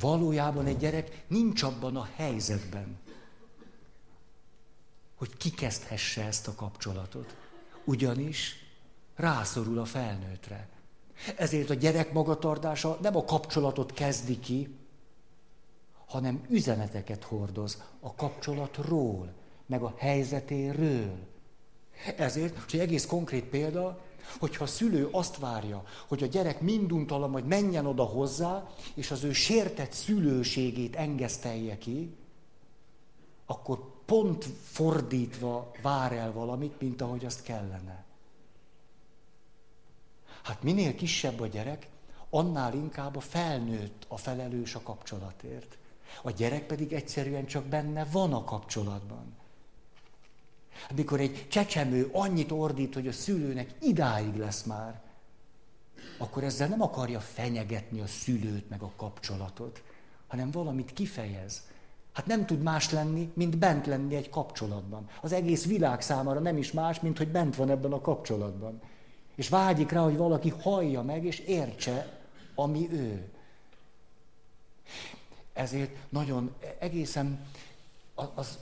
Valójában egy gyerek nincs abban a helyzetben, hogy kikezdhesse ezt a kapcsolatot. Ugyanis rászorul a felnőttre. Ezért a gyerek magatartása nem a kapcsolatot kezdi ki, hanem üzeneteket hordoz a kapcsolatról, meg a helyzetéről. Ezért, hogy egy egész konkrét példa, hogyha a szülő azt várja, hogy a gyerek minduntalan majd menjen oda hozzá, és az ő sértett szülőségét engesztelje ki, akkor pont fordítva vár el valamit, mint ahogy azt kellene. Hát minél kisebb a gyerek, annál inkább a felnőtt a felelős a kapcsolatért. A gyerek pedig egyszerűen csak benne van a kapcsolatban. Amikor egy csecsemő annyit ordít, hogy a szülőnek idáig lesz már, akkor ezzel nem akarja fenyegetni a szülőt meg a kapcsolatot, hanem valamit kifejez. Hát nem tud más lenni, mint bent lenni egy kapcsolatban. Az egész világ számára nem is más, mint hogy bent van ebben a kapcsolatban. És vágyik rá, hogy valaki hallja meg és értse, ami ő. Ezért nagyon egészen az, az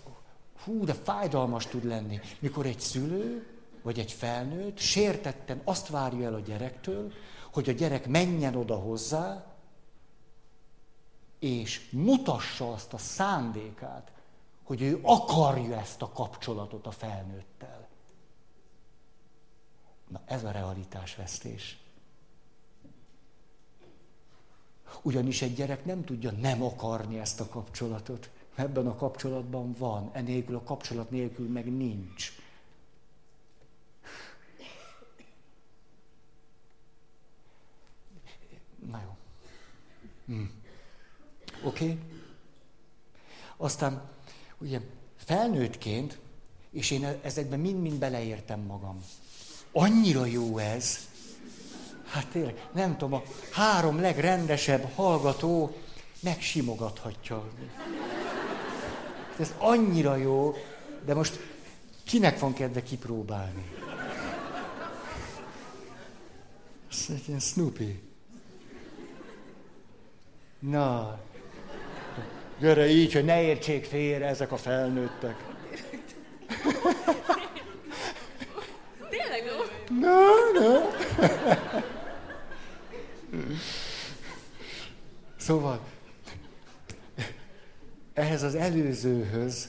hú, de fájdalmas tud lenni, mikor egy szülő vagy egy felnőtt sértetten azt várja el a gyerektől, hogy a gyerek menjen oda hozzá, és mutassa azt a szándékát, hogy ő akarja ezt a kapcsolatot a felnőttel. Na ez a realitásvesztés. Ugyanis egy gyerek nem tudja nem akarni ezt a kapcsolatot. Ebben a kapcsolatban van, enélkül a kapcsolat nélkül meg nincs. Na jó. Hm. Oké? Okay? Aztán ugye felnőttként, és én ezekben mind-mind beleértem magam. Annyira jó ez. Hát tényleg, nem tudom, a három legrendesebb hallgató megsimogathatja. Ez annyira jó, de most kinek van kedve kipróbálni? Ez egy ilyen Snoopy. Na, gyere így, hogy ne értsék félre ezek a felnőttek. Tényleg jó? Na, na. Szóval, ehhez az előzőhöz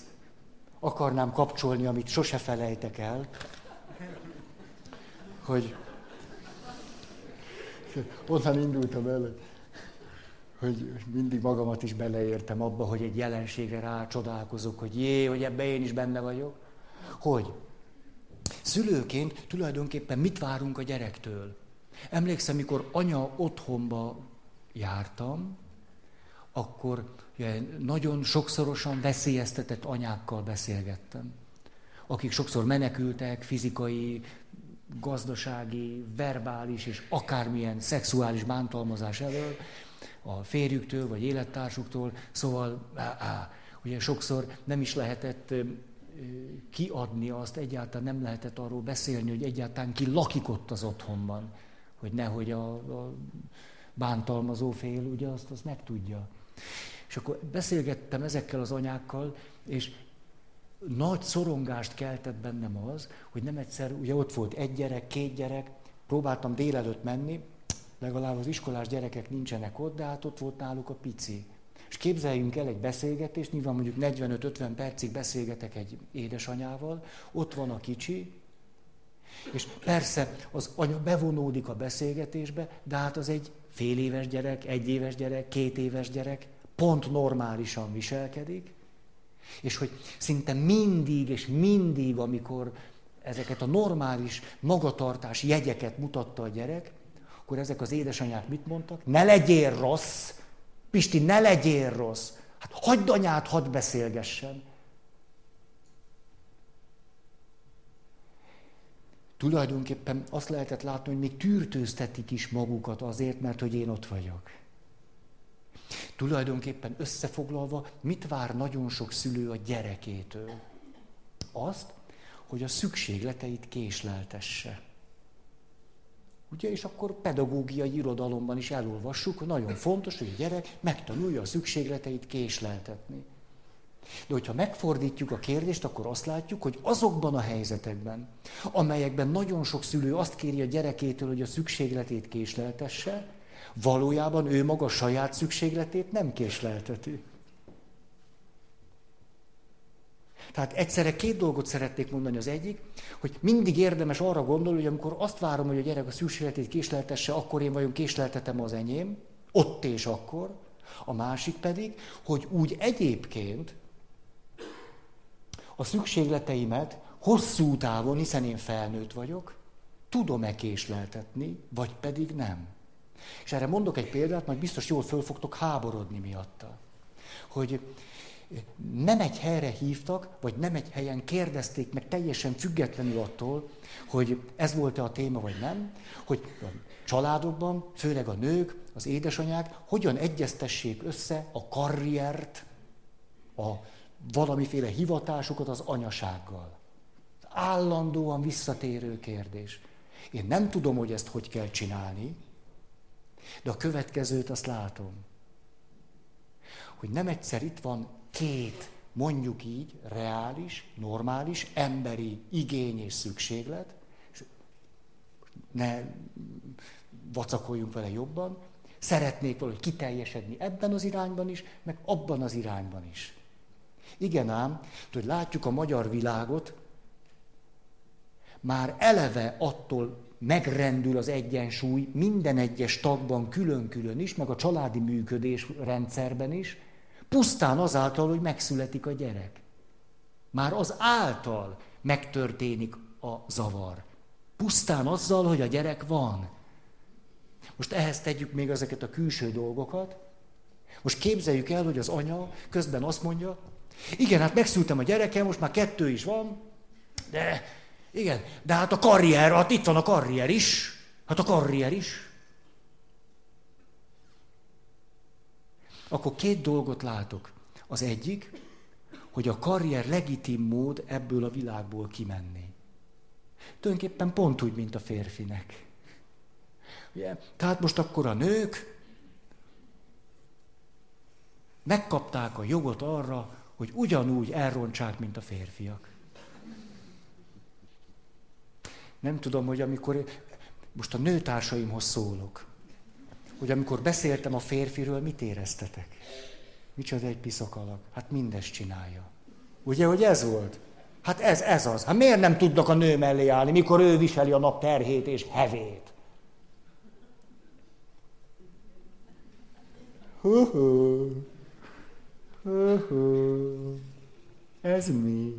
akarnám kapcsolni, amit sose felejtek el, hogy onnan indultam el, hogy mindig magamat is beleértem abba, hogy egy jelenségre rácsodálkozok, hogy jé, hogy ebbe én is benne vagyok. Hogy szülőként tulajdonképpen mit várunk a gyerektől? Emlékszem, mikor anya otthonba jártam, akkor nagyon sokszorosan veszélyeztetett anyákkal beszélgettem, akik sokszor menekültek fizikai, gazdasági, verbális és akármilyen szexuális bántalmazás elől, a férjüktől vagy élettársuktól, szóval á, á, ugye sokszor nem is lehetett kiadni azt, egyáltalán nem lehetett arról beszélni, hogy egyáltalán ki lakik ott az otthonban, hogy nehogy a, a bántalmazó fél ugye azt, azt megtudja. És akkor beszélgettem ezekkel az anyákkal, és nagy szorongást keltett bennem az, hogy nem egyszer, ugye ott volt egy gyerek, két gyerek, próbáltam délelőtt menni, legalább az iskolás gyerekek nincsenek ott, de hát ott volt náluk a pici. És képzeljünk el egy beszélgetést, nyilván mondjuk 45-50 percig beszélgetek egy édesanyával, ott van a kicsi, és persze az anya bevonódik a beszélgetésbe, de hát az egy fél éves gyerek, egy éves gyerek, két éves gyerek, pont normálisan viselkedik, és hogy szinte mindig és mindig, amikor ezeket a normális magatartás jegyeket mutatta a gyerek, akkor ezek az édesanyák mit mondtak? Ne legyél rossz! Pisti, ne legyél rossz! Hát hagyd anyát, hadd beszélgessen! Tulajdonképpen azt lehetett látni, hogy még tűrtőztetik is magukat azért, mert hogy én ott vagyok. Tulajdonképpen összefoglalva, mit vár nagyon sok szülő a gyerekétől? Azt, hogy a szükségleteit késleltesse. Ugye, és akkor pedagógiai irodalomban is elolvassuk, hogy nagyon fontos, hogy a gyerek megtanulja a szükségleteit késleltetni. De hogyha megfordítjuk a kérdést, akkor azt látjuk, hogy azokban a helyzetekben, amelyekben nagyon sok szülő azt kéri a gyerekétől, hogy a szükségletét késleltesse, valójában ő maga saját szükségletét nem késlelteti. Tehát egyszerre két dolgot szeretnék mondani. Az egyik, hogy mindig érdemes arra gondolni, hogy amikor azt várom, hogy a gyerek a szükségletét késleltesse, akkor én vajon késleltetem az enyém, ott és akkor. A másik pedig, hogy úgy egyébként a szükségleteimet hosszú távon, hiszen én felnőtt vagyok, tudom-e késleltetni, vagy pedig nem. És erre mondok egy példát, majd biztos jól föl fogtok háborodni miatta. Hogy nem egy helyre hívtak, vagy nem egy helyen kérdezték meg teljesen függetlenül attól, hogy ez volt-e a téma, vagy nem, hogy a családokban, főleg a nők, az édesanyák hogyan egyeztessék össze a karriert, a valamiféle hivatásukat az anyasággal. Állandóan visszatérő kérdés. Én nem tudom, hogy ezt hogy kell csinálni, de a következőt azt látom, hogy nem egyszer itt van két, mondjuk így, reális, normális, emberi igény és szükséglet, ne vacakoljunk vele jobban, szeretnék valahogy kiteljesedni ebben az irányban is, meg abban az irányban is. Igen ám, hogy látjuk a magyar világot, már eleve attól megrendül az egyensúly minden egyes tagban külön-külön is, meg a családi működés rendszerben is, pusztán azáltal, hogy megszületik a gyerek. Már az által megtörténik a zavar. Pusztán azzal, hogy a gyerek van. Most ehhez tegyük még ezeket a külső dolgokat. Most képzeljük el, hogy az anya közben azt mondja, igen, hát megszültem a gyerekem, most már kettő is van, de igen, de hát a karrier, hát itt van a karrier is, hát a karrier is. Akkor két dolgot látok. Az egyik, hogy a karrier legitim mód ebből a világból kimenni. Tulajdonképpen pont úgy, mint a férfinek. Ugye? Tehát most akkor a nők megkapták a jogot arra, hogy ugyanúgy elrontsák, mint a férfiak. Nem tudom, hogy amikor, most a nőtársaimhoz szólok, hogy amikor beszéltem a férfiről, mit éreztetek? Micsoda egy piszakalak. Hát mindezt csinálja. Ugye, hogy ez volt? Hát ez, ez az. Hát miért nem tudnak a nő mellé állni, mikor ő viseli a nap terhét és hevét? Hú-hú. Ez mi?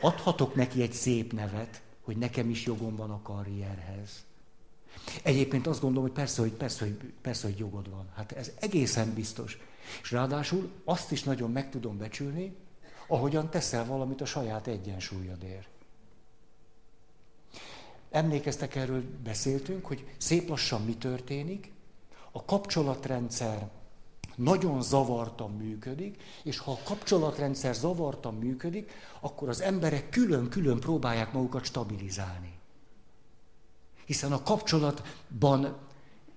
Adhatok neki egy szép nevet, hogy nekem is jogom van a karrierhez. Egyébként azt gondolom, hogy persze, hogy, persze, hogy, persze, hogy jogod van. Hát ez egészen biztos. És ráadásul azt is nagyon meg tudom becsülni, ahogyan teszel valamit a saját egyensúlyodért. Emlékeztek erről, beszéltünk, hogy szép lassan mi történik, a kapcsolatrendszer nagyon zavartan működik, és ha a kapcsolatrendszer zavartan működik, akkor az emberek külön-külön próbálják magukat stabilizálni. Hiszen a kapcsolatban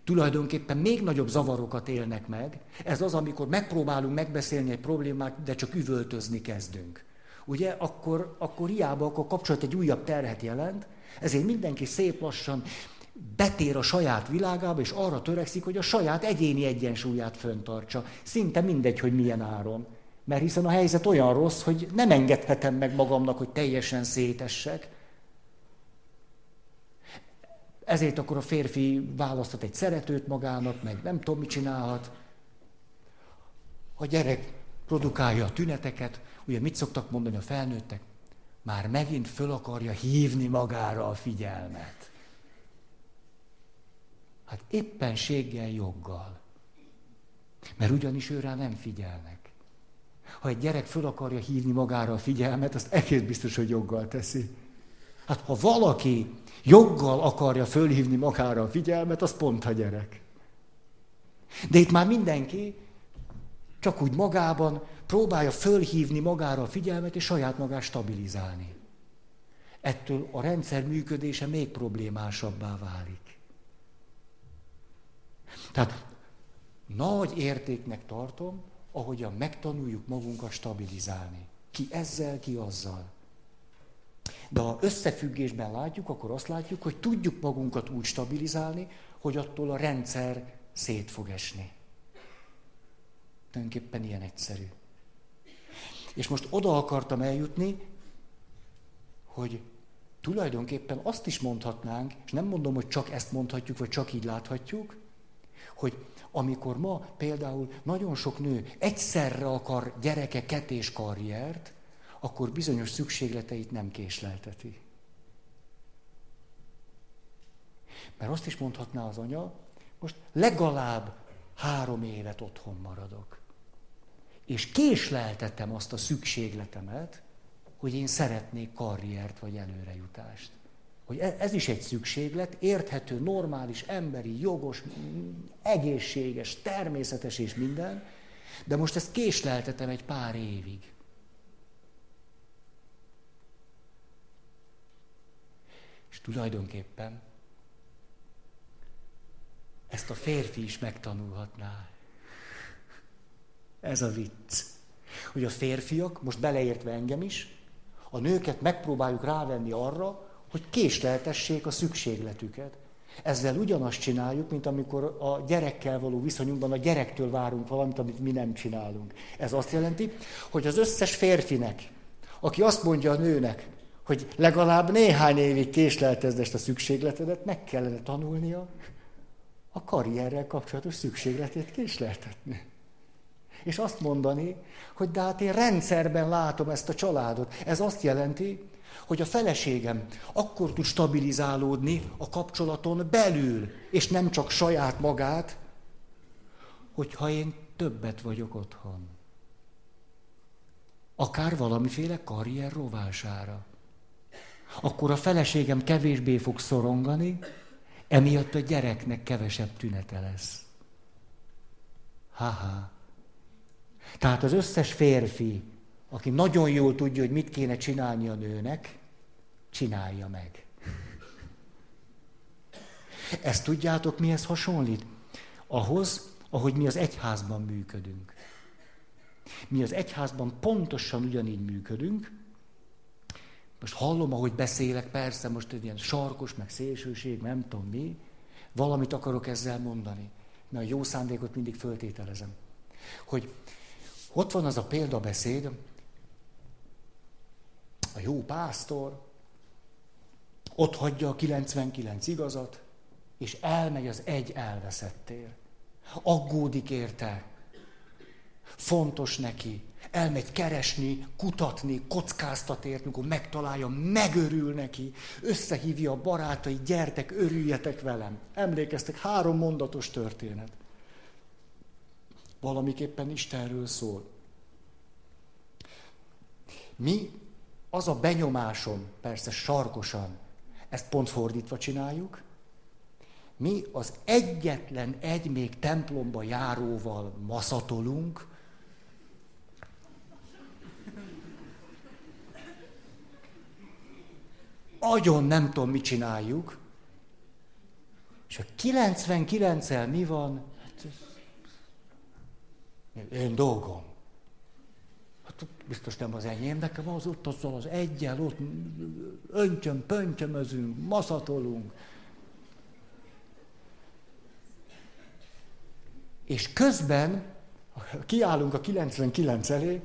tulajdonképpen még nagyobb zavarokat élnek meg. Ez az, amikor megpróbálunk megbeszélni egy problémát, de csak üvöltözni kezdünk. Ugye, akkor, akkor hiába akkor kapcsolat egy újabb terhet jelent, ezért mindenki szép lassan betér a saját világába, és arra törekszik, hogy a saját egyéni egyensúlyát föntartsa. Szinte mindegy, hogy milyen áron. Mert hiszen a helyzet olyan rossz, hogy nem engedhetem meg magamnak, hogy teljesen szétessek. Ezért akkor a férfi választhat egy szeretőt magának, meg nem tudom, mit csinálhat. A gyerek produkálja a tüneteket, ugye mit szoktak mondani a felnőttek? Már megint föl akarja hívni magára a figyelmet. Hát éppenséggel joggal. Mert ugyanis őrá nem figyelnek. Ha egy gyerek föl akarja hívni magára a figyelmet, azt egész biztos, hogy joggal teszi. Hát ha valaki joggal akarja fölhívni magára a figyelmet, az pont a gyerek. De itt már mindenki csak úgy magában próbálja fölhívni magára a figyelmet és saját magát stabilizálni. Ettől a rendszer működése még problémásabbá válik. Tehát nagy értéknek tartom, ahogyan megtanuljuk magunkat stabilizálni. Ki ezzel, ki azzal. De ha összefüggésben látjuk, akkor azt látjuk, hogy tudjuk magunkat úgy stabilizálni, hogy attól a rendszer szét fog esni. Tulajdonképpen ilyen egyszerű. És most oda akartam eljutni, hogy tulajdonképpen azt is mondhatnánk, és nem mondom, hogy csak ezt mondhatjuk, vagy csak így láthatjuk, hogy amikor ma például nagyon sok nő egyszerre akar gyerekeket és karriert, akkor bizonyos szükségleteit nem késlelteti. Mert azt is mondhatná az anya, most legalább három évet otthon maradok. És késleltetem azt a szükségletemet, hogy én szeretnék karriert vagy előrejutást. Hogy e- ez is egy szükséglet, érthető, normális, emberi, jogos, egészséges, természetes és minden, de most ezt késleltetem egy pár évig. És tulajdonképpen ezt a férfi is megtanulhatná. Ez a vicc. Hogy a férfiak, most beleértve engem is, a nőket megpróbáljuk rávenni arra, hogy késleltessék a szükségletüket. Ezzel ugyanazt csináljuk, mint amikor a gyerekkel való viszonyunkban a gyerektől várunk valamit, amit mi nem csinálunk. Ez azt jelenti, hogy az összes férfinek, aki azt mondja a nőnek, hogy legalább néhány évig késleltezd ezt a szükségletedet, meg kellene tanulnia a karrierrel kapcsolatos szükségletét késleltetni. És azt mondani, hogy de hát én rendszerben látom ezt a családot. Ez azt jelenti, hogy a feleségem akkor tud stabilizálódni a kapcsolaton belül, és nem csak saját magát, hogyha én többet vagyok otthon. Akár valamiféle karrier rovására. Akkor a feleségem kevésbé fog szorongani, emiatt a gyereknek kevesebb tünete lesz. Haha. Tehát az összes férfi, aki nagyon jól tudja, hogy mit kéne csinálni a nőnek, csinálja meg. Ezt tudjátok, mihez hasonlít? Ahhoz, ahogy mi az egyházban működünk. Mi az egyházban pontosan ugyanígy működünk. Most hallom, ahogy beszélek, persze, most egy ilyen sarkos, meg szélsőség, nem tudom mi. Valamit akarok ezzel mondani. Mert a jó szándékot mindig föltételezem. Hogy ott van az a példabeszéd, a jó pásztor ott hagyja a 99 igazat, és elmegy az egy elveszettér. Aggódik érte. Fontos neki. Elmegy keresni, kutatni, kockáztat ért, mikor megtalálja, megörül neki, összehívja a barátai, gyertek, örüljetek velem. Emlékeztek, három mondatos történet. Valamiképpen Istenről szól. Mi az a benyomásom, persze sarkosan, ezt pont fordítva csináljuk, mi az egyetlen egy még templomba járóval maszatolunk, agyon nem tudom, mit csináljuk, és a 99-el mi van? Hát, én dolgom biztos nem az enyém, nekem az ott azzal az egyel, ott öntöm, pöntömözünk, maszatolunk. És közben kiállunk a 99 elé,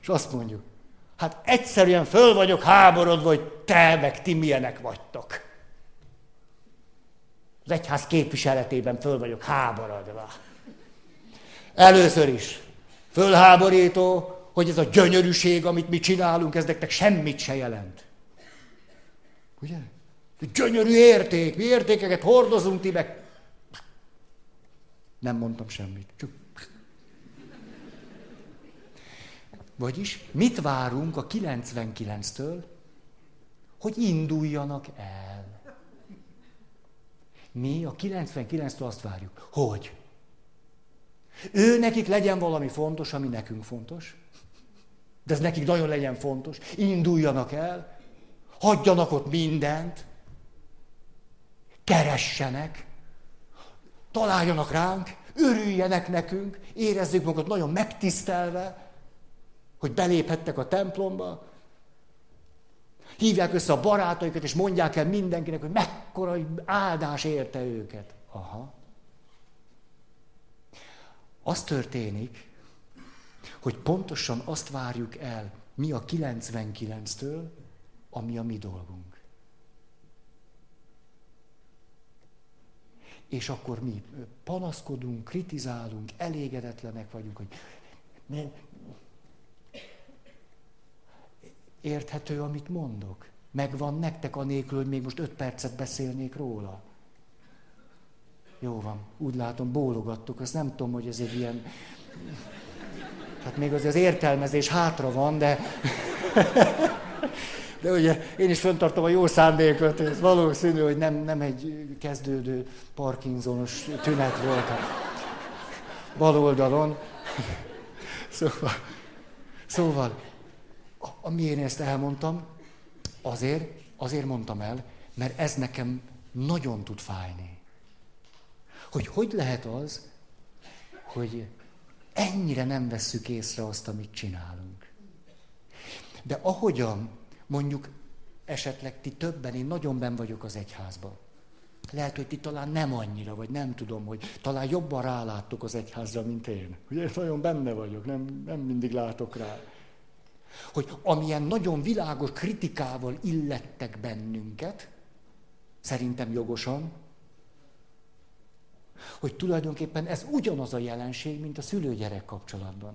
és azt mondjuk, hát egyszerűen föl vagyok háborodva, hogy te meg ti milyenek vagytok. Az egyház képviseletében föl vagyok háborodva. Először is fölháborító, hogy ez a gyönyörűség, amit mi csinálunk, ez nektek semmit se jelent. Ugye? Gyönyörű érték, mi értékeket hordozunk ti meg. Nem mondtam semmit. Csak... Vagyis mit várunk a 99-től, hogy induljanak el. Mi a 99-től azt várjuk, hogy ő nekik legyen valami fontos, ami nekünk fontos, de ez nekik nagyon legyen fontos, induljanak el, hagyjanak ott mindent, keressenek, találjanak ránk, örüljenek nekünk, érezzük magunkat nagyon megtisztelve, hogy beléphettek a templomba, hívják össze a barátaikat, és mondják el mindenkinek, hogy mekkora áldás érte őket. Aha. Az történik, hogy pontosan azt várjuk el mi a 99-től, ami a mi dolgunk. És akkor mi panaszkodunk, kritizálunk, elégedetlenek vagyunk, hogy érthető, amit mondok. Megvan nektek anélkül, hogy még most öt percet beszélnék róla. Jó van, úgy látom, bólogattok, azt nem tudom, hogy ez egy ilyen... Hát még az, az értelmezés hátra van, de... De ugye én is föntartom a jó szándékot, ez valószínű, hogy nem, nem egy kezdődő Parkinsonos tünet volt a bal oldalon. Szóval, szóval amiért ezt elmondtam, azért, azért mondtam el, mert ez nekem nagyon tud fájni. Hogy hogy lehet az, hogy ennyire nem vesszük észre azt, amit csinálunk. De ahogyan mondjuk esetleg ti többen, én nagyon ben vagyok az egyházban. Lehet, hogy ti talán nem annyira, vagy nem tudom, hogy talán jobban ráláttok az egyházra, mint én. Ugye én nagyon benne vagyok, nem, nem mindig látok rá. Hogy amilyen nagyon világos kritikával illettek bennünket, szerintem jogosan, hogy tulajdonképpen ez ugyanaz a jelenség, mint a szülő-gyerek kapcsolatban.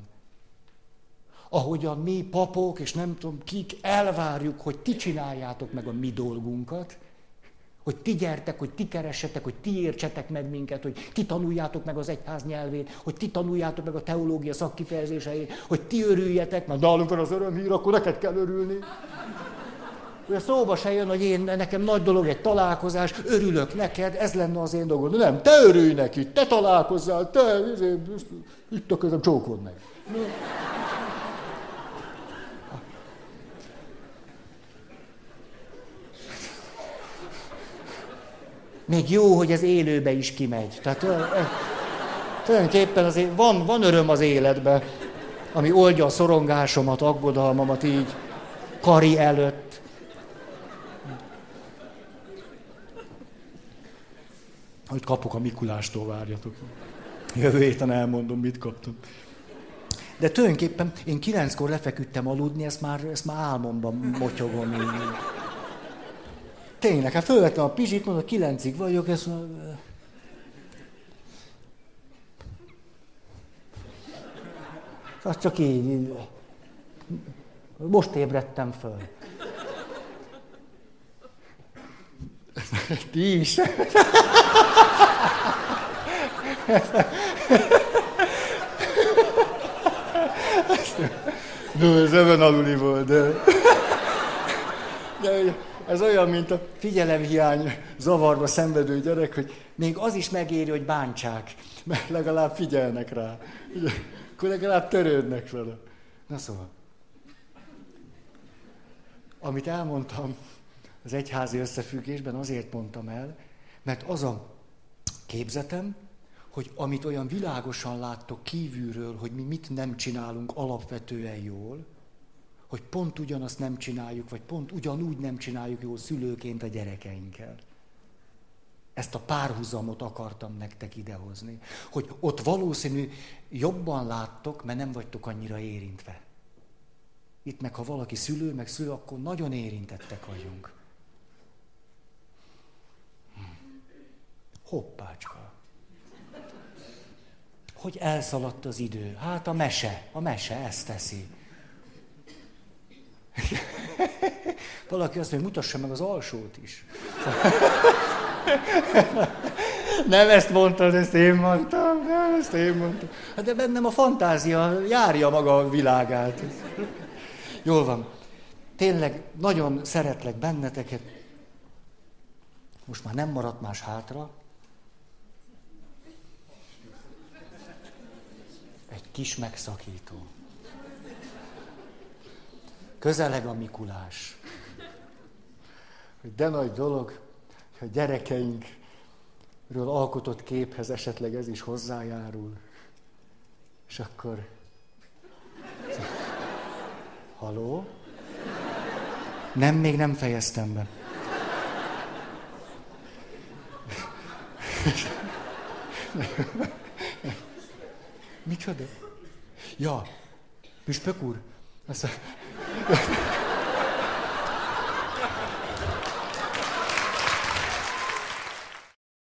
Ahogyan mi papok, és nem tudom kik, elvárjuk, hogy ti csináljátok meg a mi dolgunkat, hogy ti gyertek, hogy ti keressetek, hogy ti értsetek meg minket, hogy ti tanuljátok meg az egyház nyelvét, hogy ti tanuljátok meg a teológia szakkifejezéseit, hogy ti örüljetek, mert nálunk van az örömhír, akkor neked kell örülni. Ugye szóba se jön, hogy én, nekem nagy dolog egy találkozás, örülök neked, ez lenne az én dolgom. Nem, te örülj neki, te találkozzál, te, itt a közöm, csókod meg. Még jó, hogy ez élőbe is kimegy. Tehát tulajdonképpen azért van, van öröm az életben, ami oldja a szorongásomat, aggodalmamat így, kari előtt. Hogy kapok a Mikulástól, várjatok. Jövő héten elmondom, mit kaptam. De tulajdonképpen én kilenckor lefeküdtem aludni, ezt már, ezt már álmomban motyogom. Így. Tényleg, hát fölvettem a pizsit, mondom, kilencig vagyok, ezt mondom, Az csak így. Most ébredtem föl. Ti is. No, ez ebben aluli volt, de... de ez olyan, mint a figyelemhiány zavarba szenvedő gyerek, hogy még az is megéri, hogy bántsák, mert legalább figyelnek rá. Akkor legalább törődnek vele. Na szóval. Amit elmondtam az egyházi összefüggésben, azért mondtam el, mert az a képzetem, hogy amit olyan világosan láttok kívülről, hogy mi mit nem csinálunk alapvetően jól, hogy pont ugyanazt nem csináljuk, vagy pont ugyanúgy nem csináljuk jól szülőként a gyerekeinkkel. Ezt a párhuzamot akartam nektek idehozni. Hogy ott valószínű jobban láttok, mert nem vagytok annyira érintve. Itt meg, ha valaki szülő, meg szülő, akkor nagyon érintettek vagyunk. Hoppácska. Hogy elszaladt az idő? Hát a mese, a mese ezt teszi. Valaki azt mondja, mutassa meg az alsót is. Nem ezt mondtad, ezt én mondtam, nem ezt én mondtam. Hát de bennem a fantázia járja maga a világát. Jól van. tényleg nagyon szeretlek benneteket. Most már nem maradt más hátra. Egy kis megszakító. Közeleg a Mikulás. Hogy de nagy dolog, hogy a gyerekeinkről alkotott képhez esetleg ez is hozzájárul. És akkor... Haló? Nem, még nem fejeztem be. Micsoda? Ja, püspök úr? Azt